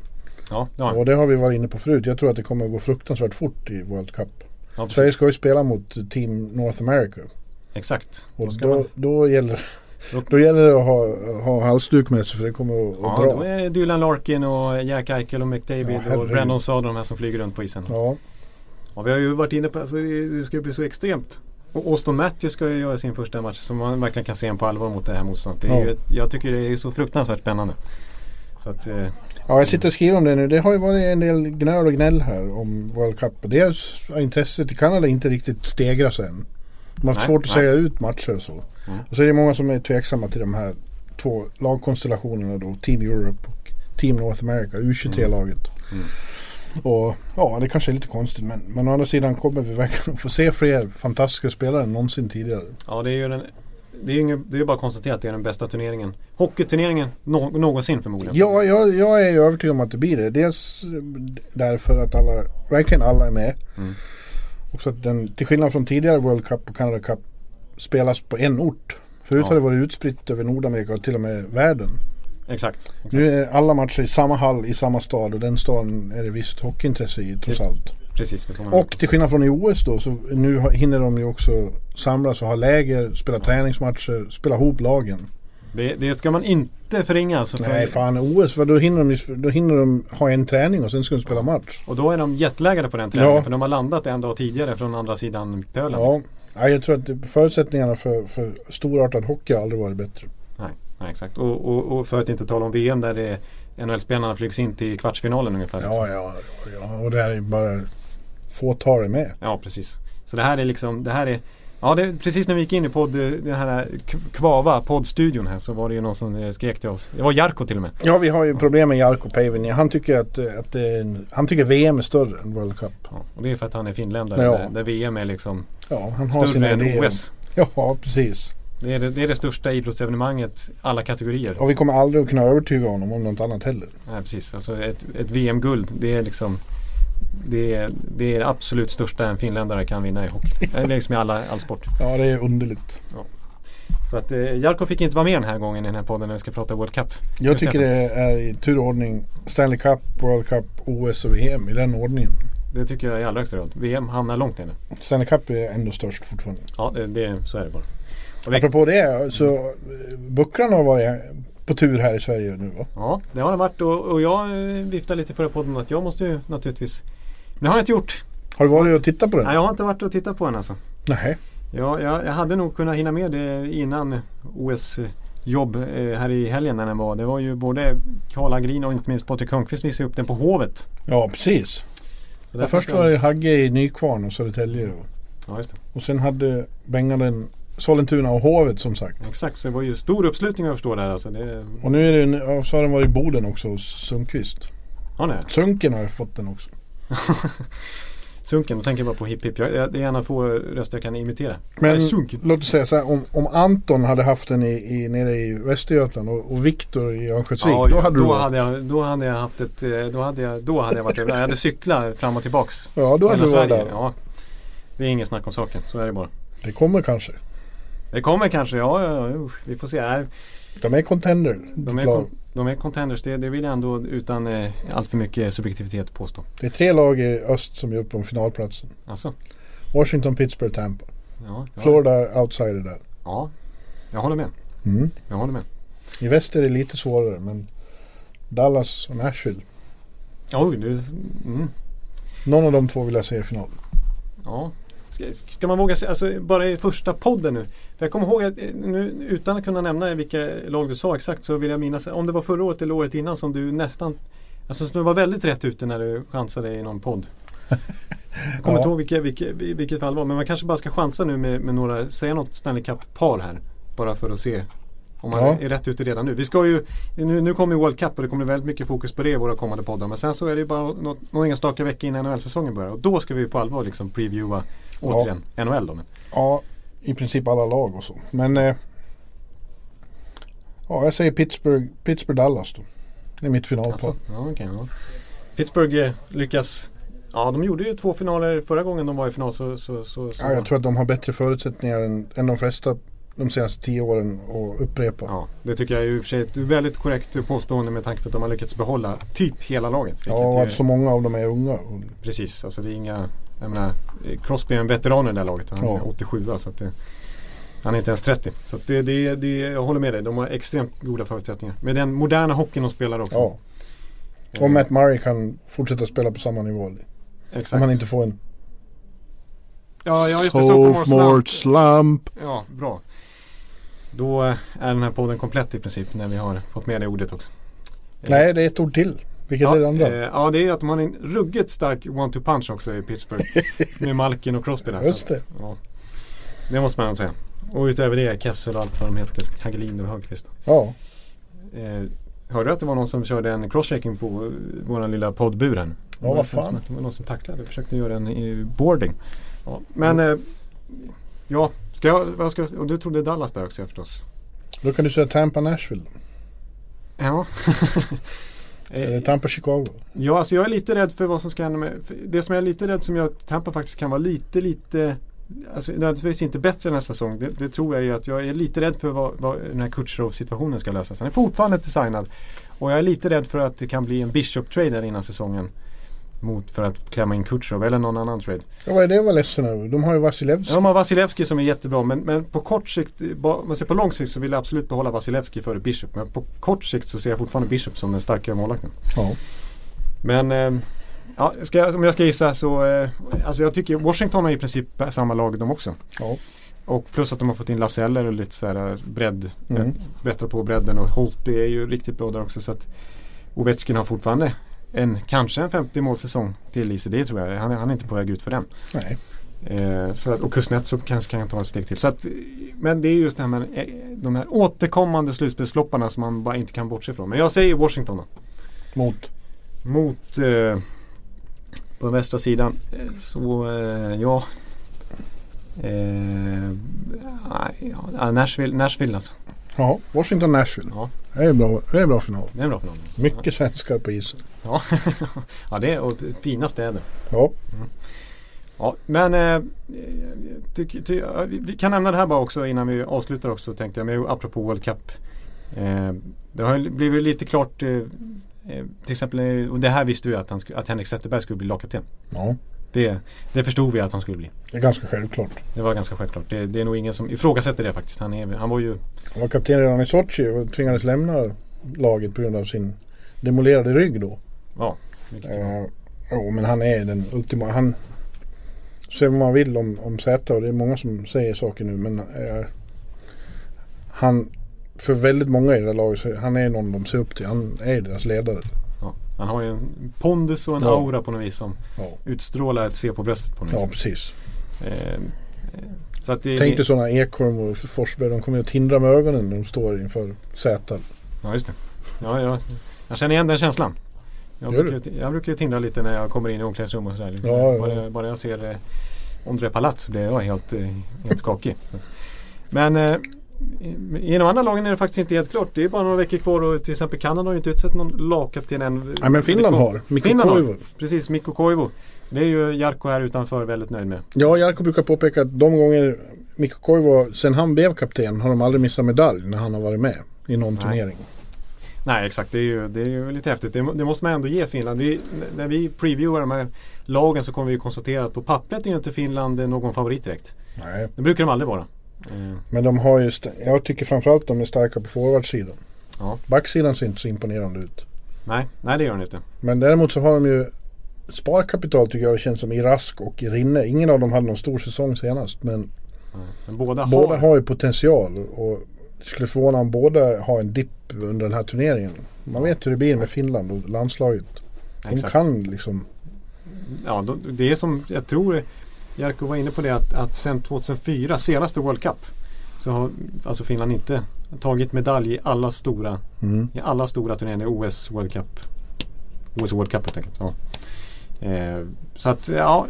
Ja, han. Och det har vi varit inne på förut. Jag tror att det kommer att gå fruktansvärt fort i World Cup. Ja. Sverige ska ju spela mot Team North America. Exakt. Och ska då, man- då, gäller, Då- då gäller det att ha, ha halsduk med sig för det kommer att, Ja, att då dra. är det Dylan Larkin och Jack Eichel och McDavid Ja, och. Brandon Saad de här som flyger runt på isen. Ja. Ja, vi har ju varit inne på alltså, det det ska bli så extremt. Och Auston Matthews ska ju göra sin första match som man verkligen kan se en på allvar mot det här motståndet. Det är ju, jag tycker det är så fruktansvärt spännande. Så att, eh, ja, jag sitter och skriver om det nu. Det har ju varit en del gnöl och gnäll här om World Cup. Dels har intresset i Kanada inte riktigt stegrat än. De har haft svårt att säga ut matcher och så. Mm. Och så är det många som är tveksamma till de här två lagkonstellationerna då. Team Europe och Team North America, U23-laget. Mm. Och ja, det kanske är lite konstigt men, men å andra sidan kommer vi verkligen få se fler fantastiska spelare än någonsin tidigare. ja det är ju den det är ju ingen, det är bara att konstatera att det är den bästa turneringen. Hockeyturneringen nå, någonsin förmodligen. Ja, jag, jag är övertygad om att det blir det. Dels därför att alla, verkligen alla är med. Mm. Och så att den, till skillnad från tidigare World Cup och Canada Cup spelas på en ort. Förut Ja. har det varit utspritt över Nordamerika och till och med världen. Exakt. exakt. Nu är alla matcher i samma hall i samma stad och den staden är det visst hockeyintresse i trots allt. Precis. Och till skillnad från i OS då så nu hinner de ju också samlas och ha läger, spela träningsmatcher, spela ihop lagen. det, det ska man inte förringa. Alltså för, Nej fan OS, då hinner, de, då hinner de ha en träning och sen ska de spela match. Och då är de jetlaggade på den träningen. Ja. För de har landat en dag tidigare från andra sidan pölen. Ja, liksom. ja jag tror att förutsättningarna för, för storartad hockey har aldrig varit bättre. Nej, exakt. Och, och, och för att inte tala om VM där det NHL-spelarna flygs in till kvartsfinalen ungefär. liksom. Ja, ja, ja och det här är bara fåtal är med. Ja, precis. Så det här är liksom, det här är Ja, det, precis när vi gick in i podd, den här Kvava, poddstudion här så var det ju någon som eh, skrek till oss. Det var Jarko till och med. Ja, vi har ju problem med Jarkko Päivänen. Han tycker att, eh, att det en, han tycker VM är större än World Cup. Ja, och det är för att han är finländare Ja. där, där VM är liksom Ja, han har sina större än idéer. OS. Ja, precis. Det är det, det är det största idrottsevenemanget alla kategorier. Och vi kommer aldrig att kunna övertyga honom om något annat heller. Nej, precis. Alltså ett, ett VM-guld, det är liksom det är, det är det absolut största en finländare kan vinna i hockey. Är liksom i alla, all sport. Ja, det är underligt. Så att eh, Jarko fick inte vara med den här gången i den här podden när vi ska prata World Cup. Jag Just tycker det. är i turordning Stanley Cup, World Cup, OS och VM i den ordningen. Det tycker jag i allra högsta grad. VM hamnar långt inne. Stanley Cup är ändå störst fortfarande. Ja, det, det, så är det bara. Vi, Apropå det så eh, Bucklarna har varit på tur här i Sverige nu va? ja, det har det varit och, och jag eh, viftade lite förra podden att jag måste ju naturligtvis Det har jag inte gjort. Har du varit och tittat på den? Nej, jag har inte varit och tittat på den alltså. Nej. Ja, jag, jag hade nog kunnat hinna med det innan OS jobb eh, här i helgen när den var. Det var ju både Karl Agrin och inte minst Patrik Hörnqvist visade upp den på Hovet. Ja precis. Först var det Hagge i Nykvarn och Södertälje. Ja, just det. och sen hade Benga den Sollentuna och Hovet som sagt. Exakt, så det var ju stor uppslutning jag förstår där alltså. Det, Och nu är det, en- ja, så har den varit i Boden också hos Sundqvist. ja, nej. Sunken har ju fått den också. Sunken, då tänker jag bara på hipp hipp. Jag, det är en av få röster jag kan imitera. Men låt oss säga så här, om, om Anton hade haft den i, i, nere i Västergötland och, och Viktor i Örnsköldsvik. Ja, då hade då, du hade jag, då hade jag haft ett, eh, då hade jag, då hade jag varit. Jag hade cyklat fram och tillbaks. Ja, då hade du varit där. Ja. Det är inget snack om saken, så är det bara. Det kommer kanske. Det kommer kanske, ja, ja, ja vi får se. Nej, De är contender. De är, kon- de är contenders, det, det vill jag ändå utan eh, allt för mycket subjektivitet påstå. Det är tre lag i öst som är uppe om finalplatsen. Alltså, Washington, Pittsburgh, Tampa. ja, ja, Florida outsider där. ja, jag håller med. Mm. Jag håller med. I väst är det lite svårare men Dallas och Nashville. Oj, du, mm, Någon av de två vill jag se i final. ja. Ska, ska man våga säga, alltså bara i första podden nu. För jag kommer ihåg att eh, nu, utan att kunna nämna vilka lag du sa exakt så vill jag minnas om det var förra året eller året innan som du nästan Alltså som du var väldigt rätt ute när du chansade i någon podd. Jag kommer Ja. inte ihåg vilket, vilket, vilket fall det var men man kanske bara ska chansa nu med, med några, säga något Stanley Cup-par här. Bara för att se om man Ja. är rätt ute redan nu. Vi ska ju, nu, nu kommer ju World Cup och det kommer väldigt mycket fokus på det i våra kommande poddar. Men sen så är det ju bara något, någon enstaka vecka innan NHL-säsongen börjar. Och då ska vi på allvar liksom previewa återigen NHL då. Men, Ja, i princip alla lag och så. Men eh, ja, jag säger Pittsburgh, Pittsburgh Dallas då. Det är mitt finalpar. alltså, ja, okej, ja. Pittsburgh eh, lyckas Ja, de gjorde ju två finaler förra gången de var i final. Så, så, så, så. Ja, jag tror att de har bättre förutsättningar än, än de flesta de senaste tio åren att upprepa. Ja, det tycker jag är i och för sig ett väldigt korrekt påstående med tanke på att de har lyckats behålla typ hela laget. Ja, och att så många av dem är unga. Och, Precis, alltså det är inga jag menar, Crosby är en veteran i det där laget. Han är Ja. 87 så att det, Han är inte ens 30. Så det, det, det, jag håller med dig. De har extremt goda förutsättningar. Med den moderna hockeyn de spelar också. ja. Och Matt Murray kan fortsätta spela på samma nivå. Exakt. Om han inte får en ja, ja, just det. Sophomore slump. slump. Ja, bra. Då är den här podden komplett i princip när vi har fått med det ordet också. Nej, det är ett ord till. Vilket ja, är det andra? eh, ja, det är att de har en ruggigt stark one-two punch också i Pittsburgh. med Malkin och Crosby där. Just att, ja. Det måste man säga. Och utöver det Kessel och allt vad de heter. Hagelin och Högqvist. Ja, Eh, hörde du att det var någon som körde en crosschecking på eh, vår lilla poddbur här? Ja, vad fan. Det var någon som tacklade. Jag försökte göra en i boarding. Ja, men eh, ja, ska jag, vad ska och du trodde Dallas där också förstås? då kan du säga Tampa Nashville. Ja. Eh, Tampa Chicago. Ja, alltså jag är lite rädd för vad som ska hända med... Det som jag är lite rädd som gör att Tampa faktiskt kan vara lite, lite... Alltså nödvändigtvis inte bättre nästa säsong. Det, det tror jag är att jag är lite rädd för vad, vad den här Kutjerov-situationen ska lösas. Han är fortfarande inte signad. Och jag är lite rädd för att det kan bli en Bishop-trade innan säsongen. Mot för att klämma in Kutjerov eller någon annan trade. Ja, vad är det jag var ledsen över? De har ju Vasilevski. Ja, de har Vasilevski som är jättebra men, men på kort sikt, om man ser på lång sikt så vill jag absolut behålla Vasilevski före Bishop. Men på kort sikt så ser jag fortfarande Bishop som den starkare målvakten. Ja. Men eh, ja, jag, om jag ska gissa så eh, alltså jag tycker Washington har i princip samma lag de också. Ja. Och plus att de har fått in Lasse Eller och lite så här eh, bredd. Mm. Mm. Bättra på bredden och Holtby är ju riktigt bra där också. Så att Ovechkin har fortfarande en, kanske en 50 målsäsong till i sig. Det tror jag. Han är, han är inte på väg ut för den. Nej. Eh, så att, och Kuznetsov kanske kan ta ett steg till. Så att, men det är just det här med eh, de här återkommande slutspelsflopparna som man bara inte kan bortse ifrån. Men jag säger Washington då. Mot. Mot eh, på den västra sidan eh, så eh, ja. Eh, ja, Nashville, Nashville alltså. Ja, Washington Nashville. Ja. Det är bra, det är en bra final. Det är en bra final. Mycket svenskar på isen. Ja, ja det är och fina städer. Ja. Ja, men eh, ty, ja, vi, kan nämna det här bara också innan vi avslutar också tänkte jag. Men apropå World Cup. Eh, det har blivit lite klart eh, eh, till exempel, eh, och det här visste vi att, han att Henrik Zetterberg skulle bli lagkapten. ja, Det, det förstod vi att han skulle bli. det är ganska självklart. Det var ganska självklart. Det, det är nog ingen som ifrågasätter det faktiskt. Han, är, han var ju Han var kapten redan i Sochi och tvingades lämna laget på grund av sin demolerade rygg då. Ja, var- Eh, jo, men han är den ultima. Han säger vad man vill om, om Z och det är många som säger saker nu men eh, han för väldigt många i det här laget han är någon de ser upp till. Han är deras ledare. ja. Han har ju en pondus och en Ja. aura på något vis som Ja, utstrålar ett C på bröstet på något ja vis. precis. Eh, Så att det, Tänk dig sådana Ekholm och Forsberg. De kommer att tindra med ögonen när de står inför Zäta. Ja, just det. Ja, ja, jag känner igen den känslan. Jag brukar, jag brukar ju tindra lite när jag kommer in i omklädningsrum och sådär. Liksom. Ja. Bara, bara jag ser eh, Ondrej Palat så blir jag helt, eh, helt skakig. Men eh, i- de andra lagen är det faktiskt inte helt klart. Det är bara några veckor kvar och till exempel Kanada har ju inte utsett någon lagkapten än. Nej men Finland har. Mikko Finland har. Koivu. Precis, Mikko Koivu. Det är ju Jarkko här utanför väldigt nöjd med. Ja, Jarkko brukar påpeka att de gånger Mikko Koivu, sen han blev kapten, har de aldrig missat medalj när han har varit med i någon Nej. turnering. Nej exakt, det är ju, det är ju lite häftigt. Det, det måste man ändå ge Finland. Vi, när vi previewar de här lagen så kommer vi konstatera att på pappret är ju inte Finland någon favorit direkt. Nej, Det brukar de aldrig vara. Eh, men de har ju, jag tycker framförallt de är starka på forwardsidan. Ja. Backsidan ser inte så imponerande ut. nej, nej det gör de inte. Men däremot så har de ju sparkapital tycker jag det känns som i Rask och i Rinne. Ingen av dem hade någon stor säsong senast. Men Men båda, båda har... har ju potential. Och det skulle förvåna om båda har en dipp under den här turneringen. Man vet hur det blir med Finland och landslaget. De Exakt. kan liksom. Ja, de, det är som, jag tror Jarkko var inne på det att, att sen 2004, senaste World Cup, så har alltså Finland inte tagit medalj i alla stora, Mm. i alla stora turneringar, OS, World Cup. OS World Cup helt enkelt. Ja. Eh, så att ja,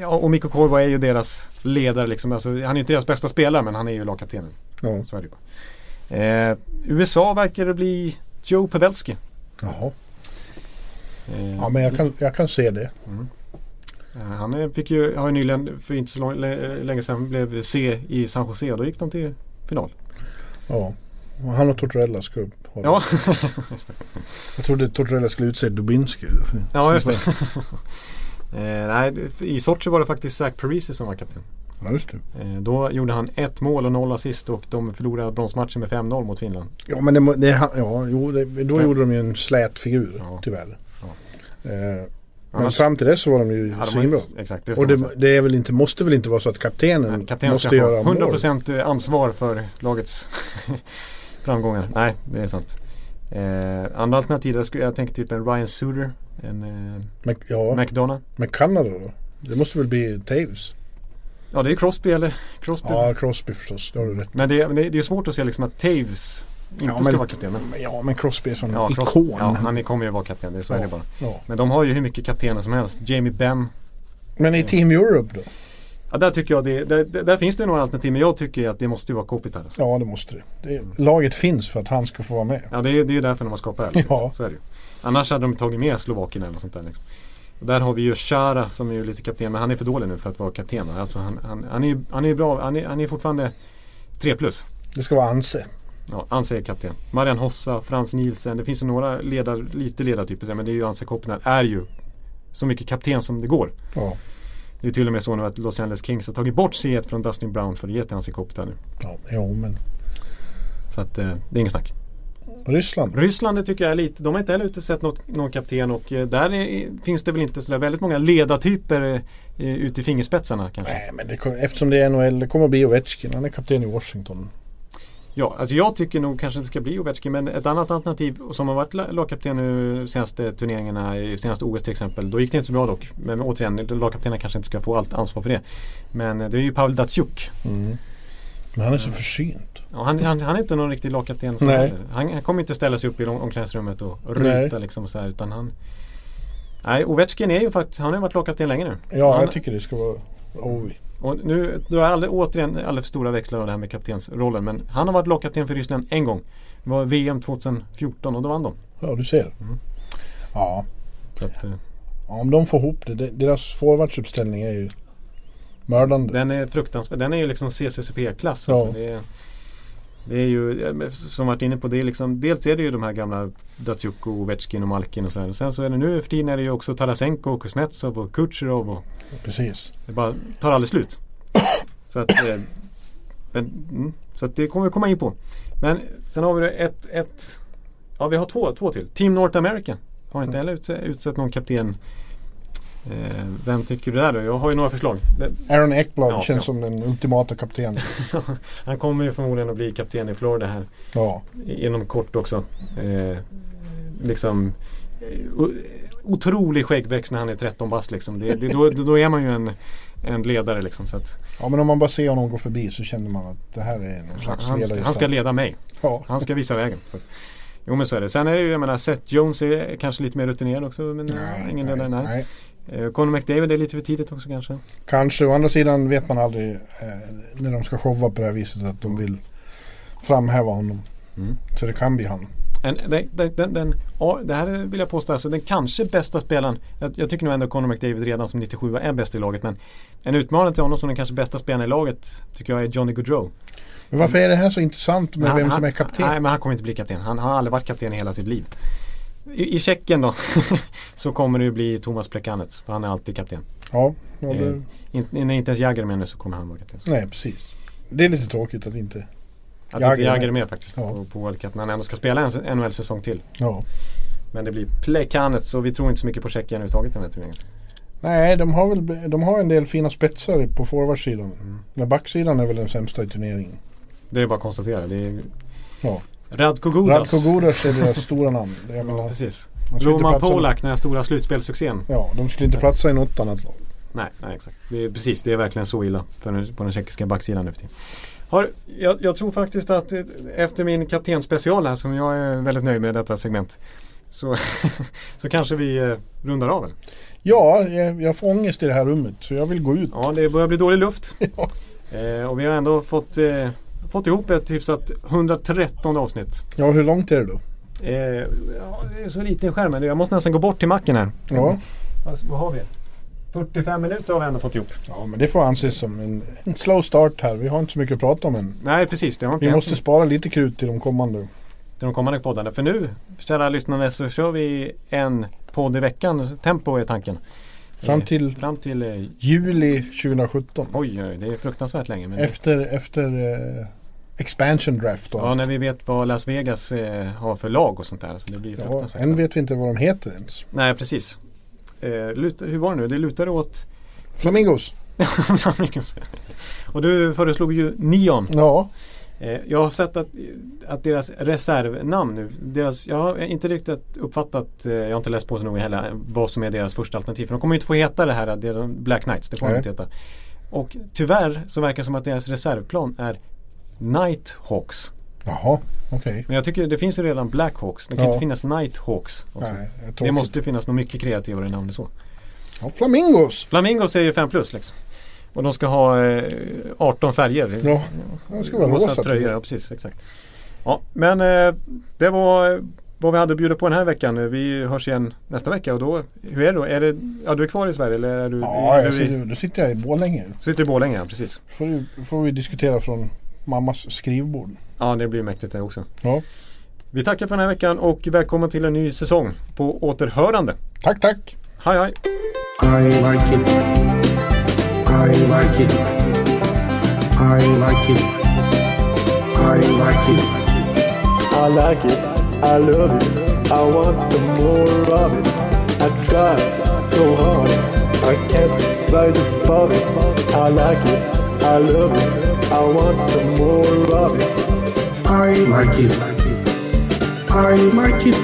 ja, och Mikko Koivu är ju deras ledare liksom. Alltså, han är inte deras bästa spelare men han är ju lagkaptenen. Ja. Så är det bara. Eh, USA verkar det bli Joe Pavelski. Jaha. Eh, Ja men jag kan, jag kan se det. Eh, Han eh, fick ju, har ju nyligen för inte så lång, lä- länge sedan blev C i San Jose och då gick de till final. Ja. Och Han och Tortorella ska upp. Ja, just det. Jag trodde Tortorella skulle utse Dubinski. Ja, just det. eh, nej, I Sochi var det faktiskt Zach Parisi som var kapten. Ja just det. Eh, då gjorde han ett mål och noll assist och de förlorade bronsmatchen med 5-0 mot Finland. Ja men det, det, ja, jo, det, då Fem. gjorde de ju en slät figur Ja. tyvärr. Ja. Eh, men Annars- fram till dess så var de ju Ja, svinbra. Exakt, det ska Och det, det är väl inte, måste väl inte vara så att kaptenen Nej, Kaptenen måste ska göra mål? 100% ansvar för lagets framgångar. Nej, det är sant. Eh, andra alternativ, jag, skulle, jag tänker typ en Ryan Suter, en eh, Men, ja, McDonough. men Kanada då? Det måste väl bli Taves? Ja, det är Crosby eller Crosby. Ja, Crosby förstås. Det har du rätt Men det, det, det är svårt att se liksom att Taves inte Ja, ska men- vara kapten. Ja, men Crosby är sån ja, Crosby, ikon. ja, han är- kommer ju vara kapten, det är så är Ja. det bara. Ja. Men de har ju hur mycket kaptener som helst. Jamie Benn. Men i Team Europe då? Ja, där tycker jag det, där, där, finns det några alternativ men jag tycker att det måste ju vara Kopitar. Alltså. Ja, det måste det. det. Laget finns för att han ska få vara med. Ja, det är, är ju därför de har skapat det här. Ja. Så är det ju. Annars hade de tagit med Slovakien eller något sånt där. Liksom. Där har vi ju Chara som är ju lite kapten men han är för dålig nu för att vara kapten. Alltså han, han, han är ju han är bra, han är, han är fortfarande 3 plus. Det ska vara Anse. Ja, Anse är kapten. Marian Hossa, Frans Nielsen. Det finns ju några ledar, lite ledartyper där, men det är ju Anse Kopitar är ju så mycket kapten som det går. Ja. Det är till och med så nu att Los Angeles Kings har tagit bort C1 från Dustin Brown för att ge till Anse Kopitar nu. ja, jo men Så att eh, det är inget snack. Ryssland. Ryssland det tycker jag är lite, de har inte heller utsett något, någon kapten och eh, där är, finns det väl inte sådär väldigt många ledartyper eh, ute i fingerspetsarna kanske. Nej, men det, eftersom det är NHL, det kommer att bli Ovechkin. Han är kapten i Washington. Ja, alltså jag tycker nog kanske det ska bli Ovechkin men ett annat alternativ som har varit la- lagkapten nu senaste turneringarna, i senaste OS till exempel. Då gick det inte så bra dock. Men återigen, lagkaptenen kanske inte ska få allt ansvar för det. Men eh, det är ju Pavel Datsjuk. Men han är så försynt. Ja, han, han, han är inte någon riktig lagkapten. Han, han kommer inte ställa sig upp i om- omklädningsrummet och ryta liksom så här, utan han Nej, Ovechkin är ju faktiskt, han har varit lagkapten länge nu. Ja, han, jag tycker det ska vara Ovi. Och nu drar jag aldrig, återigen alldeles för stora växlar av det här med kaptensrollen. Men han har varit lagkapten för Ryssland en gång. Det var VM 2014 och då vann de. Ja, du ser. Mm. Ja. Att, eh, ja, om de får ihop det. det- Deras forwardsuppställning är ju mördande. den är fruktansvärd. Den är ju liksom CCCP-klass. Ja. Alltså. Det, är, det är ju, som varit inne på, det är liksom, dels är det ju de här gamla Datsjuk och Ovechkin och Malkin och så här. Och sen så är det nu för tiden är det ju också Tarasenko och Kuznetsov och Kucherov och Precis. det bara tar aldrig slut. Så att, eh, men, mm, så att det kommer vi komma in på. Men sen har vi ett, ett Ja vi har två, två till. Team North America. Har inte heller utsett, utsett någon kapten. Eh, vem tycker du där då? Jag har ju några förslag. Aaron Ekblad Ja, känns ja. som den ultimata kaptenen. han kommer ju förmodligen att bli kapten i Florida här Ja. inom kort också. Eh, liksom eh, Otrolig skäggväxt när han är 13 bast liksom. Det, det, då, då är man ju en, en ledare liksom. Så att, Ja men om man bara ser honom gå förbi så känner man att det här är någon slags han, ska, ledare. han ska leda mig. Ja. Han ska visa vägen. Så. Jo men så är det. Sen är det ju, jag menar, Seth Jones är kanske lite mer rutinerad också. Men nej, ingen ledare, nej. nej. Eh, Conor McDavid är lite för tidigt också kanske. Kanske, å andra sidan vet man aldrig eh, när de ska showa på det här viset att de vill framhäva honom. Mm. Så det kan bli han. En, den, den, den, ja, det här vill jag påstå, alltså, den kanske bästa spelaren. Jag, jag tycker nog ändå Conor McDavid redan som 97 är bäst i laget. Men en utmanare till honom som den kanske bästa spelaren i laget tycker jag är Johnny Gaudreau. Men varför är det här så intressant med Men vem han, som är han- kapten? Nej, men han kommer inte bli kapten. Han, han har aldrig varit kapten i hela sitt liv. I, i Tjeckien då så kommer det ju bli Thomas Plekanec. För han är alltid kapten. Ja, ja det, Eh, när inte ens Jagr är med nu så kommer han vara kapten. Nej precis. Det är lite tråkigt att inte... Att Jagr inte Jagr med. är med faktiskt Ja. på, på World Cup. När han ändå ska spela en NHL-säsong till. Ja. Men det blir Plekanec så vi tror inte så mycket på Tjeckien överhuvudtaget i den här turneringen. Nej, de har väl de har en del fina spetsar på forwardsidan. Mm. Men backsidan är väl den sämsta i turneringen. Det är bara att konstatera. Det är Ja. Radko Gudas. Radko Gudas är deras stora namn. Jag Ja, menar, precis. Roman Polak, den här stora slutspelssuccén. Ja, de skulle inte platsa i något annat lag. Nej, nej exakt. Det är, precis, det är verkligen så illa för, på den tjeckiska backsidan nu för tiden. Har, jag, jag tror faktiskt att eh, efter min kaptenspecial här som jag är väldigt nöjd med detta segment. Så, så kanske vi eh, rundar av. Eller? Ja, jag, jag får ångest i det här rummet så jag vill gå ut. Ja, det börjar bli dålig luft. Ja. Eh, och vi har ändå fått, eh, fått ihop ett hyfsat 113 avsnitt. Ja, hur långt är det då? Eh, ja, det är så liten skärm. men Jag måste nästan gå bort till macken här. Ja, Vad, vad har vi? 45 minuter har vi ändå fått ihop. ja men det får anses som en, en slow start här. Vi har inte så mycket att prata om än. Nej precis, det har inte Vi måste spara lite krut till de kommande. till de kommande poddarna. För nu, kära lyssnare, så kör vi en podd i veckan. Tempo är tanken. Fram Eh, till Fram till eh, juli 2017. oj, oj, det är fruktansvärt länge. Efter, efter eh, expansion draft och ja, allt. när vi vet vad Las Vegas eh, har för lag och sånt där. Så det blir Ja, än vet vi inte vad de heter ens. Nej, precis. Eh, lutar, hur var det nu? Det lutar åt Flamingos. Och du föreslog ju Neon. Ja, Eh, jag har sett att, att deras reservnamn nu, deras, jag har inte riktigt uppfattat, eh, jag har inte läst på så noga heller, vad som är deras första alternativ. För de kommer inte få heta det här, det är Black Knights, det får de inte heta. Och tyvärr så verkar det som att deras reservplan är Nighthawks. jaha, okej. Men jag tycker det finns ju redan Black Hawks, det kan Ja. inte finnas Nighthawks. också. Nej, det måste finnas något mycket kreativare namn än så. Ja, flamingos. Flamingos är ju 5 plus liksom. Och de ska ha eh, 18 färger. Ja, det ska vara rosa. tröjor, ja precis. Exakt. Ja, men eh, det var vad vi hade att bjuda på den här veckan. Vi hörs igen nästa vecka och då, hur är det då? Är det, ja, du är kvar i Sverige eller är du, Ja, är du sitter, i, nu sitter jag i Borlänge. sitter i Borlänge? Precis. Får, får vi diskutera från mammas skrivbord. Ja, det blir mäktigt det också. Ja. Vi tackar för den här veckan och välkommen till en ny säsong på återhörande. Tack, tack. Hej hej! I like it. I like it. I like it. I like it. I like it, I love it, I want some more of it. I try so hard, I can't rise above it. I like it, I love it, I want some more of it. I like it. I like it.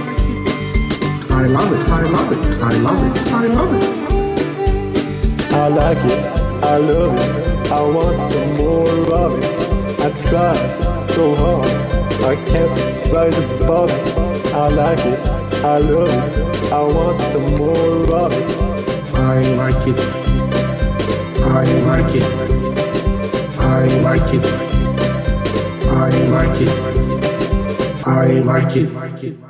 I love it. I love it. I love it. I love it. I like it, I love it, I want some more of it. I try so hard, I can't rise above it. I like it, I love it, I want some more of it. I like it. I like it. I like it. I like it. I like it.